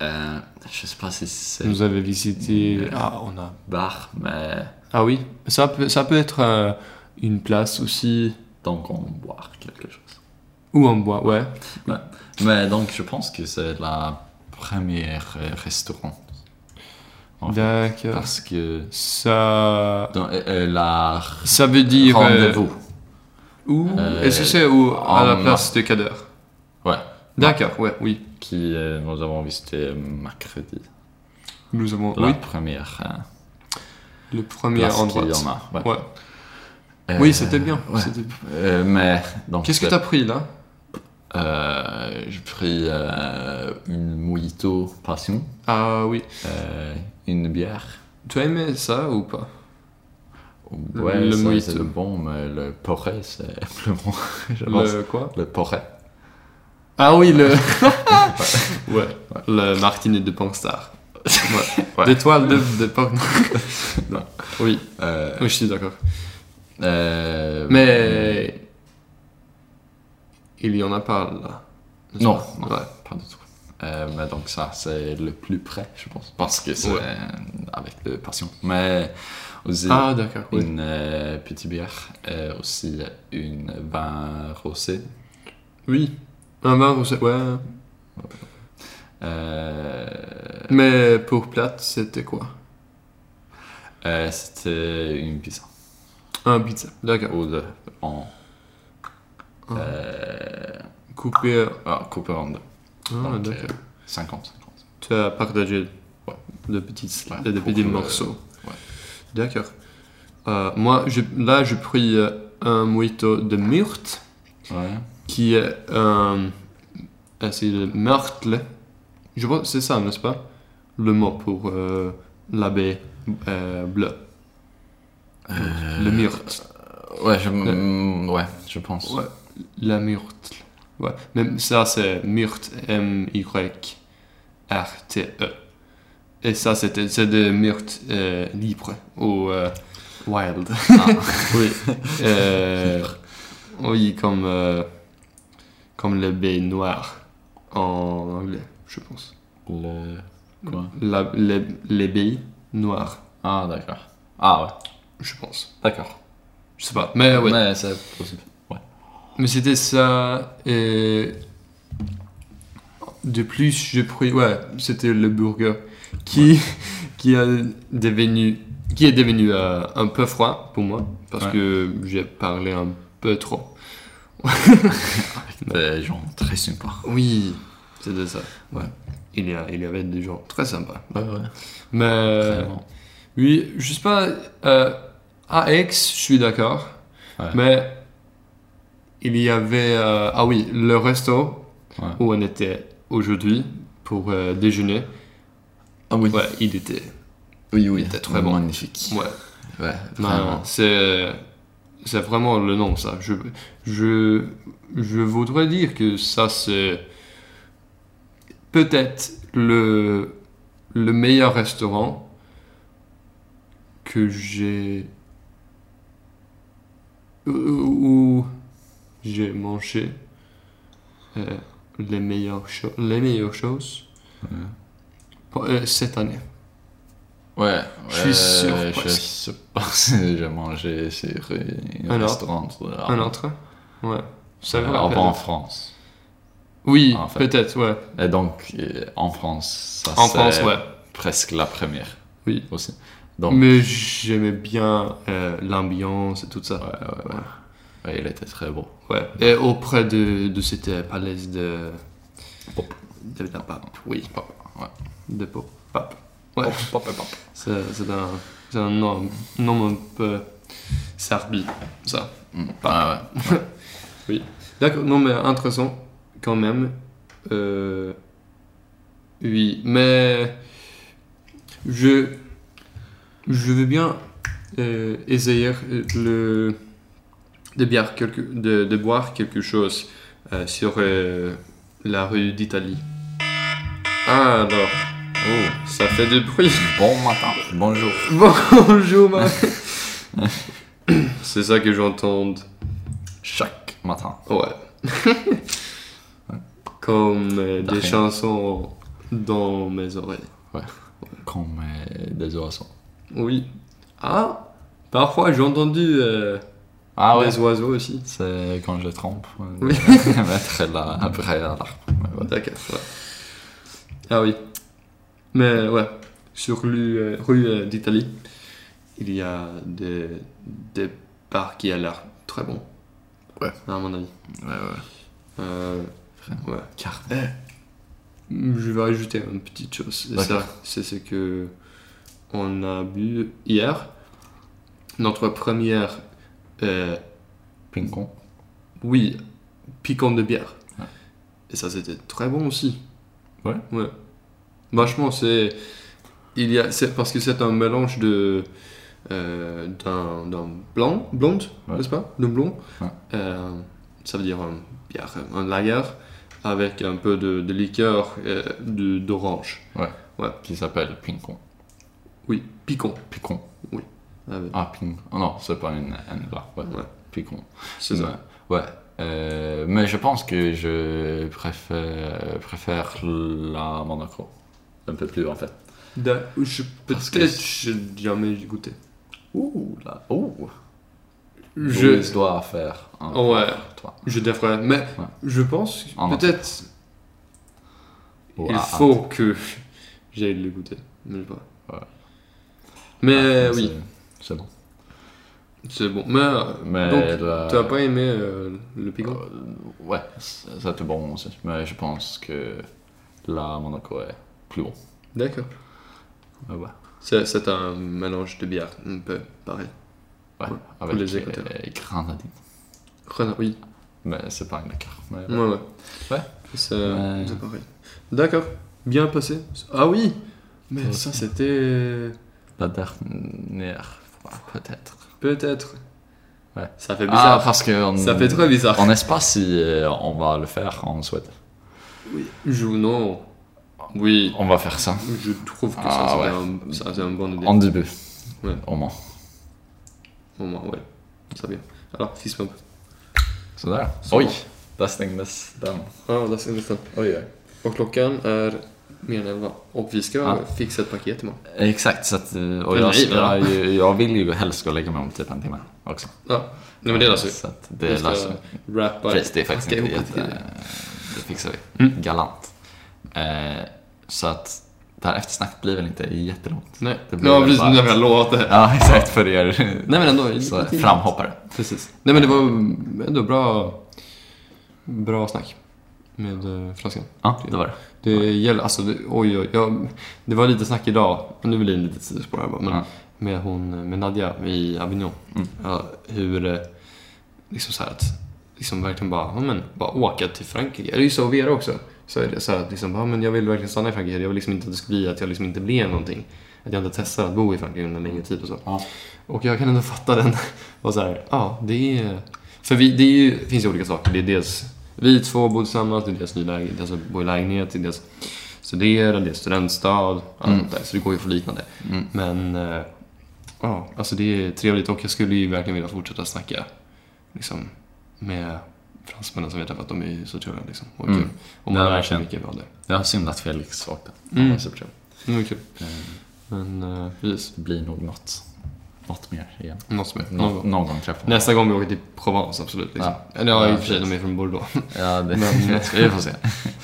Euh, je sais pas si c'est Vous avez visité... Ah, on a... bar, mais Ah oui, ça peut, ça peut être euh, une place aussi... donc on boire quelque chose. Ou en bois, ouais. Mais donc je pense que c'est la première euh, restaurant. D'accord. Parce que Ça... euh, euh, la Ça veut dire... euh, rendez-vous. où? Euh, Est-ce que c'est À la place de Kader Ouais. D'accord, ouais, oui. Qui euh, nous avons visité mercredi. Nous avons... La Oui, première euh, le premier place endroit. en. Ouais. Ouais. Euh, Oui, c'était bien. ouais. Euh, mais Qu'est-ce que t'as pris là? Euh, J'ai pris euh, une mojito passion, Ah oui. euh, une bière. Tu as aimé ça ou pas? Ouais, Le ça, mojito. c'est bon, mais le porré, c'est plus bon. pense. Le quoi? Le porré. Ah oui, le... ouais. le martini de Pangstar. Ouais. Ouais. D'étoile de, de Non. Oui, Euh, oui, je suis d'accord. euh, Mais... Il y en a pas là. Non, pas non. Ouais. Pas du tout. Euh, mais donc ça, c'est le plus près, je pense. Parce que c'est Ouais. euh, avec de passion. Mais aussi Ah d'accord, oui. une euh, petite bière, euh, aussi une vin rosé. Oui. Un vin rosé, ouais. Euh, Mais pour plate, c'était quoi? Euh, C'était une pizza. Un pizza, d'accord. Ou de, en Ah. euh, Coupé... ah, coupé en deux. Ah, d'accord. euh, 50-50. Tu as partagé Ouais. de petits, Ouais, de, petits morceaux. ouais. D'accord. Euh, moi, je, là, j'ai pris euh, un mojito de myrte, Ouais. Qui est un... euh, c'est le myrtle. Je pense que c'est ça, n'est-ce pas? Le mot pour euh, l'abbé euh, bleu. Le myrte. Ouais, je, mm, ouais, je pense. Ouais, la myrtle. Ouais. Mais ça, c'est myrte, M-Y-R-T-E. Et ça, c'était, c'est de myrte euh, libre ou euh, wild. Ah. oui. Euh, oui, comme, euh, comme le baie noir en anglais, je pense. Le... Quoi? La, les, les baies noires, Ah, d'accord. Ah ouais, je pense. d'accord. Je sais pas. Mais ouais. Mais c'est possible. Ouais. Mais c'était ça. Et de plus, j'ai pris. Ouais, c'était le burger qui, qui, a devenu, qui est devenu euh, un peu froid pour moi parce Ouais. que j'ai parlé un peu trop. Des gens très sympas. Oui, c'était ça. Ouais. Il y, a, il y avait des gens très sympas. Ouais, ouais. Mais. Oui, je sais pas. Euh, à Aix, je suis d'accord. Ouais. Mais il y avait. euh, ah oui, le resto où on était aujourd'hui pour euh, déjeuner. Ah oui. Ouais, il était. Oui, oui. était très bon. Magnifique. Ouais, vraiment. c'est. C'est vraiment le nom, ça. Je, je, je voudrais dire que ça, c'est peut-être le, le meilleur restaurant que j'ai où, où j'ai mangé euh, les, meilleures les meilleures choses pour- euh, cette année. Ouais, Je suis sûr, Je sais pas si j'ai mangé sur un restaurant. Un autre Ouais. Ça va Euh, rappelle. en France. Oui, en fait. peut-être, ouais. Et donc, euh, en France, ça En France, ouais. presque la première Oui. aussi. Donc, Mais j'aimais bien euh, l'ambiance et tout ça. ouais, ouais, ouais. Ouais, il était très beau. Ouais. Et auprès de, de cette palais de. Pop. De la pape. Oui. Pop, ouais. De pop. Pape. Ouais. C'est un, nom, nom un peu serbi, ça. Mm. Ah, ouais. D'accord, non mais intéressant quand même. Euh, oui, mais je, je veux bien euh, essayer le, de, boire quelque, de, de boire quelque chose euh, sur la rue d'Italie. Ah alors, Oh, ça fait du bruit. bon matin. Bonjour. Bonjour, ma... C'est ça que j'entends. Chaque matin. Ouais. Comme euh, De des chansons dans mes oreilles. Comme euh, des oiseaux. Oui. Ah, parfois j'ai entendu euh, Ah ouais. des oiseaux aussi. C'est quand je trompe. Oui. Mettre là après à l'arbre. Ouais. D'accord. ouais. Ah oui. Mais ouais, sur rue, euh, rue euh, d'Italie, il y a des, des bars qui ont l'air très bons. Ouais. À mon avis. Ouais, ouais. Euh, Vraiment. ouais. Car. Je vais rajouter une petite chose. Ça, c'est ce que on a bu hier. Notre première, euh, Ping-pong. oui, piquant de bière. Ouais. Et ça, c'était très bon aussi. Ouais. Ouais. Vachement, c'est. Il y a, c'est parce que c'est un mélange de. euh, d'un, blanc, blonde, Ouais. n'est-ce pas? D'un blond. Ouais. Euh, ça veut dire un bière, un lager avec un peu de, de liqueur euh, de- d'orange. Qui s'appelle ping-pong. Oui, piquant. Picon. Avec- Ah, ping. Oh non, c'est pas une N là. Ouais. Ouais. Picon. C'est ça. Ouais. Euh, mais je pense que je préfère, préfère la Monaco. Un peu plus en fait. Peut-être j'ai jamais goûté. Ouh là. Ouh. Je, Je dois faire un Ouais. toi. je devrais, mais Ouais. je pense peut-être il à- faut que j'aille le goûter. Mais, pas. Ouais. mais Ah, oui, c'est- bon. c'est bon. Mais, euh, Mais donc, la- as pas aimé euh, le piquant Euh, ouais, c'était bon aussi. Mais je pense que la Monaco est plus bon. D'accord. Ouais, ouais. C'est un mélange de bière, un peu pareil. Ouais, Ouais, avec les les écouteurs. grenadines. Renard, oui. Mais c'est pas un. Mais Ouais, ouais. Ouais. C'est c'est pareil. D'accord. Bien passé. Ah oui Mais ça, c'était. La dernière fois, peut-être. Peut-être. Ouais. Ça fait Ah, bizarre. parce que on, ça fait très bizarre. on n'est pas si euh, on va le faire en Suède. Oui. Je, non. Oui. On va faire ça Je trouve que Ah, ça, c'était ouais. un, ça, c'est un bon idée. en début. Ouais. Au moins. Au moins, ouais. Ça bien. Alors, fist bump. Sådär. Så. Oj! Där stängdes den. Ja, där ser nästan. Oj, oj. Och klockan är mer än elva. Och vi ska Ja. fixa ett paket imorgon. Exakt, så att, eh, och jag, jag, jag vill ju helst gå och lägga mig om typ en timme också. Ja. Nej men det löser vi. Så att Vi det ska löser vi. rappa. Precis, det är faktiskt inte jätte... Det fixar vi. Mm. Galant. Eh, så att det här eftersnacket blir väl inte jättelångt. Nej. Det blir Ja, precis. bara- Nu har jag lovat det. Ja, exakt för er Nej men ändå. så, framhoppare. Precis. Nej men det var ändå bra, bra snack med eh, franskan. Ja, det var det. Det gäller, alltså det, oj oj, jag, det var lite snack idag, nu blir det lite sidospår här bara, men Ja. med hon, med Nadja i Avignon. Mm. Ja, hur, eh, liksom så här att, liksom verkligen bara, ja men, bara åka till Frankrike. Det är ju så Vera också. Så är det så här att liksom, ja men jag vill verkligen stanna i Frankrike. Jag vill liksom inte att det ska bli att jag liksom inte blir någonting. Att jag inte testar att bo i Frankrike under längre tid och så. Ja. Och jag kan ändå fatta den. Och så här, ja, det är... För vi, det är ju, finns ju olika saker. Det är dels vi två bor tillsammans, det är dels ny lägenhet, alltså bo i lägenhet, det är dels studera, det är studentstad, allt Mm. där. Så det går ju för liknande. Mm. Men, eh, ja, alltså det är trevligt och jag skulle ju verkligen vilja fortsätta snacka liksom, med fransmännen som vi har träffat. De är så trevliga liksom. Och Mm. kul. Och man lär sig mycket av det. Det var synd att Felix åkte. Mm. Supertrevligt. Det var kul. Eh, Men uh, precis, Det blir nog något, något mer igen. något. Någon Nå- gång. någon gång träffar Nästa gång vi åker till Provence, absolut. Liksom. Ja. Eller ja, i och för sig, de är från Bordeaux. Ja, det, Men- vi får se.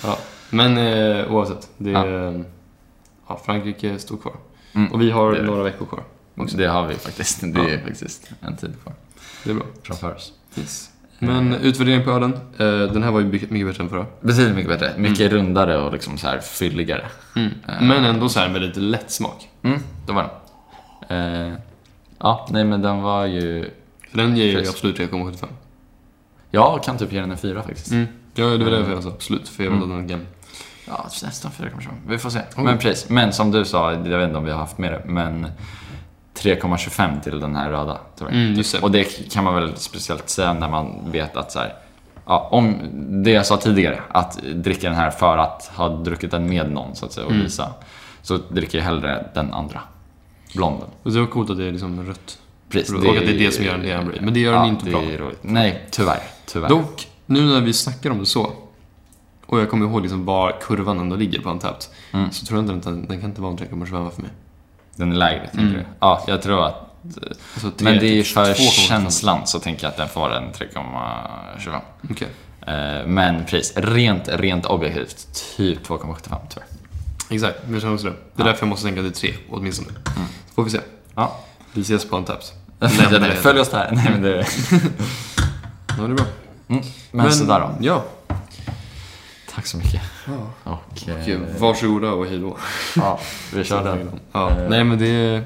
ja. Men eh, oavsett, det Ja. är, ja, Frankrike står kvar. Mm. Och vi har några veckor kvar. också. Det har vi faktiskt. Det Ja. är faktiskt en tid kvar Det är bra. framför oss. Yes. Men utvärdering på ölen. Eh, den här var ju mycket, bättre än förra. Betydligt mycket bättre. Mycket rundare och liksom så här fylligare. Mm. Men ändå så här med lite lätt smak. Mm, det var den. Eh, ja, nej men den var ju... För den ger ju absolut 3,75. Jag kan typ ge den en fyra faktiskt. Mm. Ja, det var därför jag sa absolut. För jag vet Mm. att den är gammal. Ja, nästan 4,25. Vi får se. Oh. Men precis. Men som du sa, jag vet inte om vi har haft med det, men 3,25 till den här röda. Tror jag. Mm, det. Och det kan man väl speciellt säga när man vet att så här, ja, om det jag sa tidigare, att dricka den här för att ha druckit den med någon så att säga och Mm. visa. Så dricker jag hellre den andra. Blonden. Och det var coolt att det är liksom rött. Precis. Och att det är det som gör den Amber. Men det gör den inte bra. Nej, tyvärr. Tyvärr. Dock, nu när vi snackar om det så. Och jag kommer ihåg liksom var kurvan ändå ligger på Untapped. Mm. Så tror jag inte att den, den kan inte vara en 3,25 för mig. Den är lägre, tänker Mm. du? Ja, jag tror att... Alltså, tre- Men det är för 2,75. känslan så tänker jag att den får en 3,25. Okej. Eh, Men pris, rent, rent objektivt, typ 2,75 tyvärr. Exakt, jag känner också det. Det är Ja. därför jag måste tänka till tre, åtminstone. Så får vi se. Ja. Vi ses på det är det. Följ oss där. Nej, men det... Ja, det är bra. Mm. Men, sådär då. Ja. Tack så mycket. ja. Och, eh, Okej, varsågoda och hej då. ja, vi kör den. Ja. Eh. Nej, men det...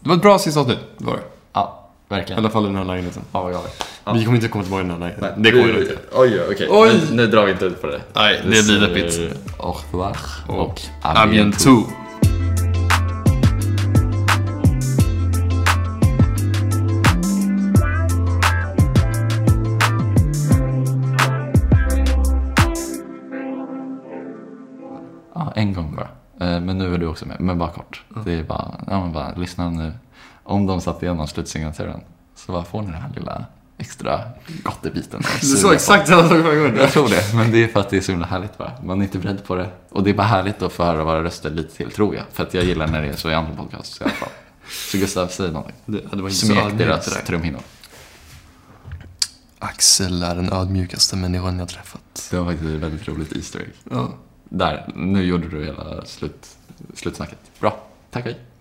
Det var ett bra sista avsnitt, det var det. Ja, I verkligen. alla fall i den här lägenheten. Ja, galet. Vi kommer inte komma tillbaka i den här lägenheten. Det kommer vi inte. Oj, okej. Oj. Nu, nu drar vi inte ut på det. Nej, det blir deppigt. Au revoir. Och Och à bientôt. Ja, Men nu är du också med, men bara kort. Det är bara, ja men bara, lyssna nu. Om de satt igenom slutsignaturen så bara får ni den här lilla extra gottebiten. Du sa exakt samma sak förra gången. Jag tror det, men det är för att det är så himla härligt bara. Man är inte beredd på det. Och det är bara härligt att få höra våra röster lite till, tror jag. För att jag gillar när det är så i andra podcasts i alla fall. Så Gustav, säg någonting. Det, det var inte så Smek deras trumhinnor. Axel är den ödmjukaste människan jag träffat. Det var faktiskt ett väldigt roligt Easter egg. Ja. Där, nu gjorde du hela slut, slutsnacket. Bra, tack och hej. Hej.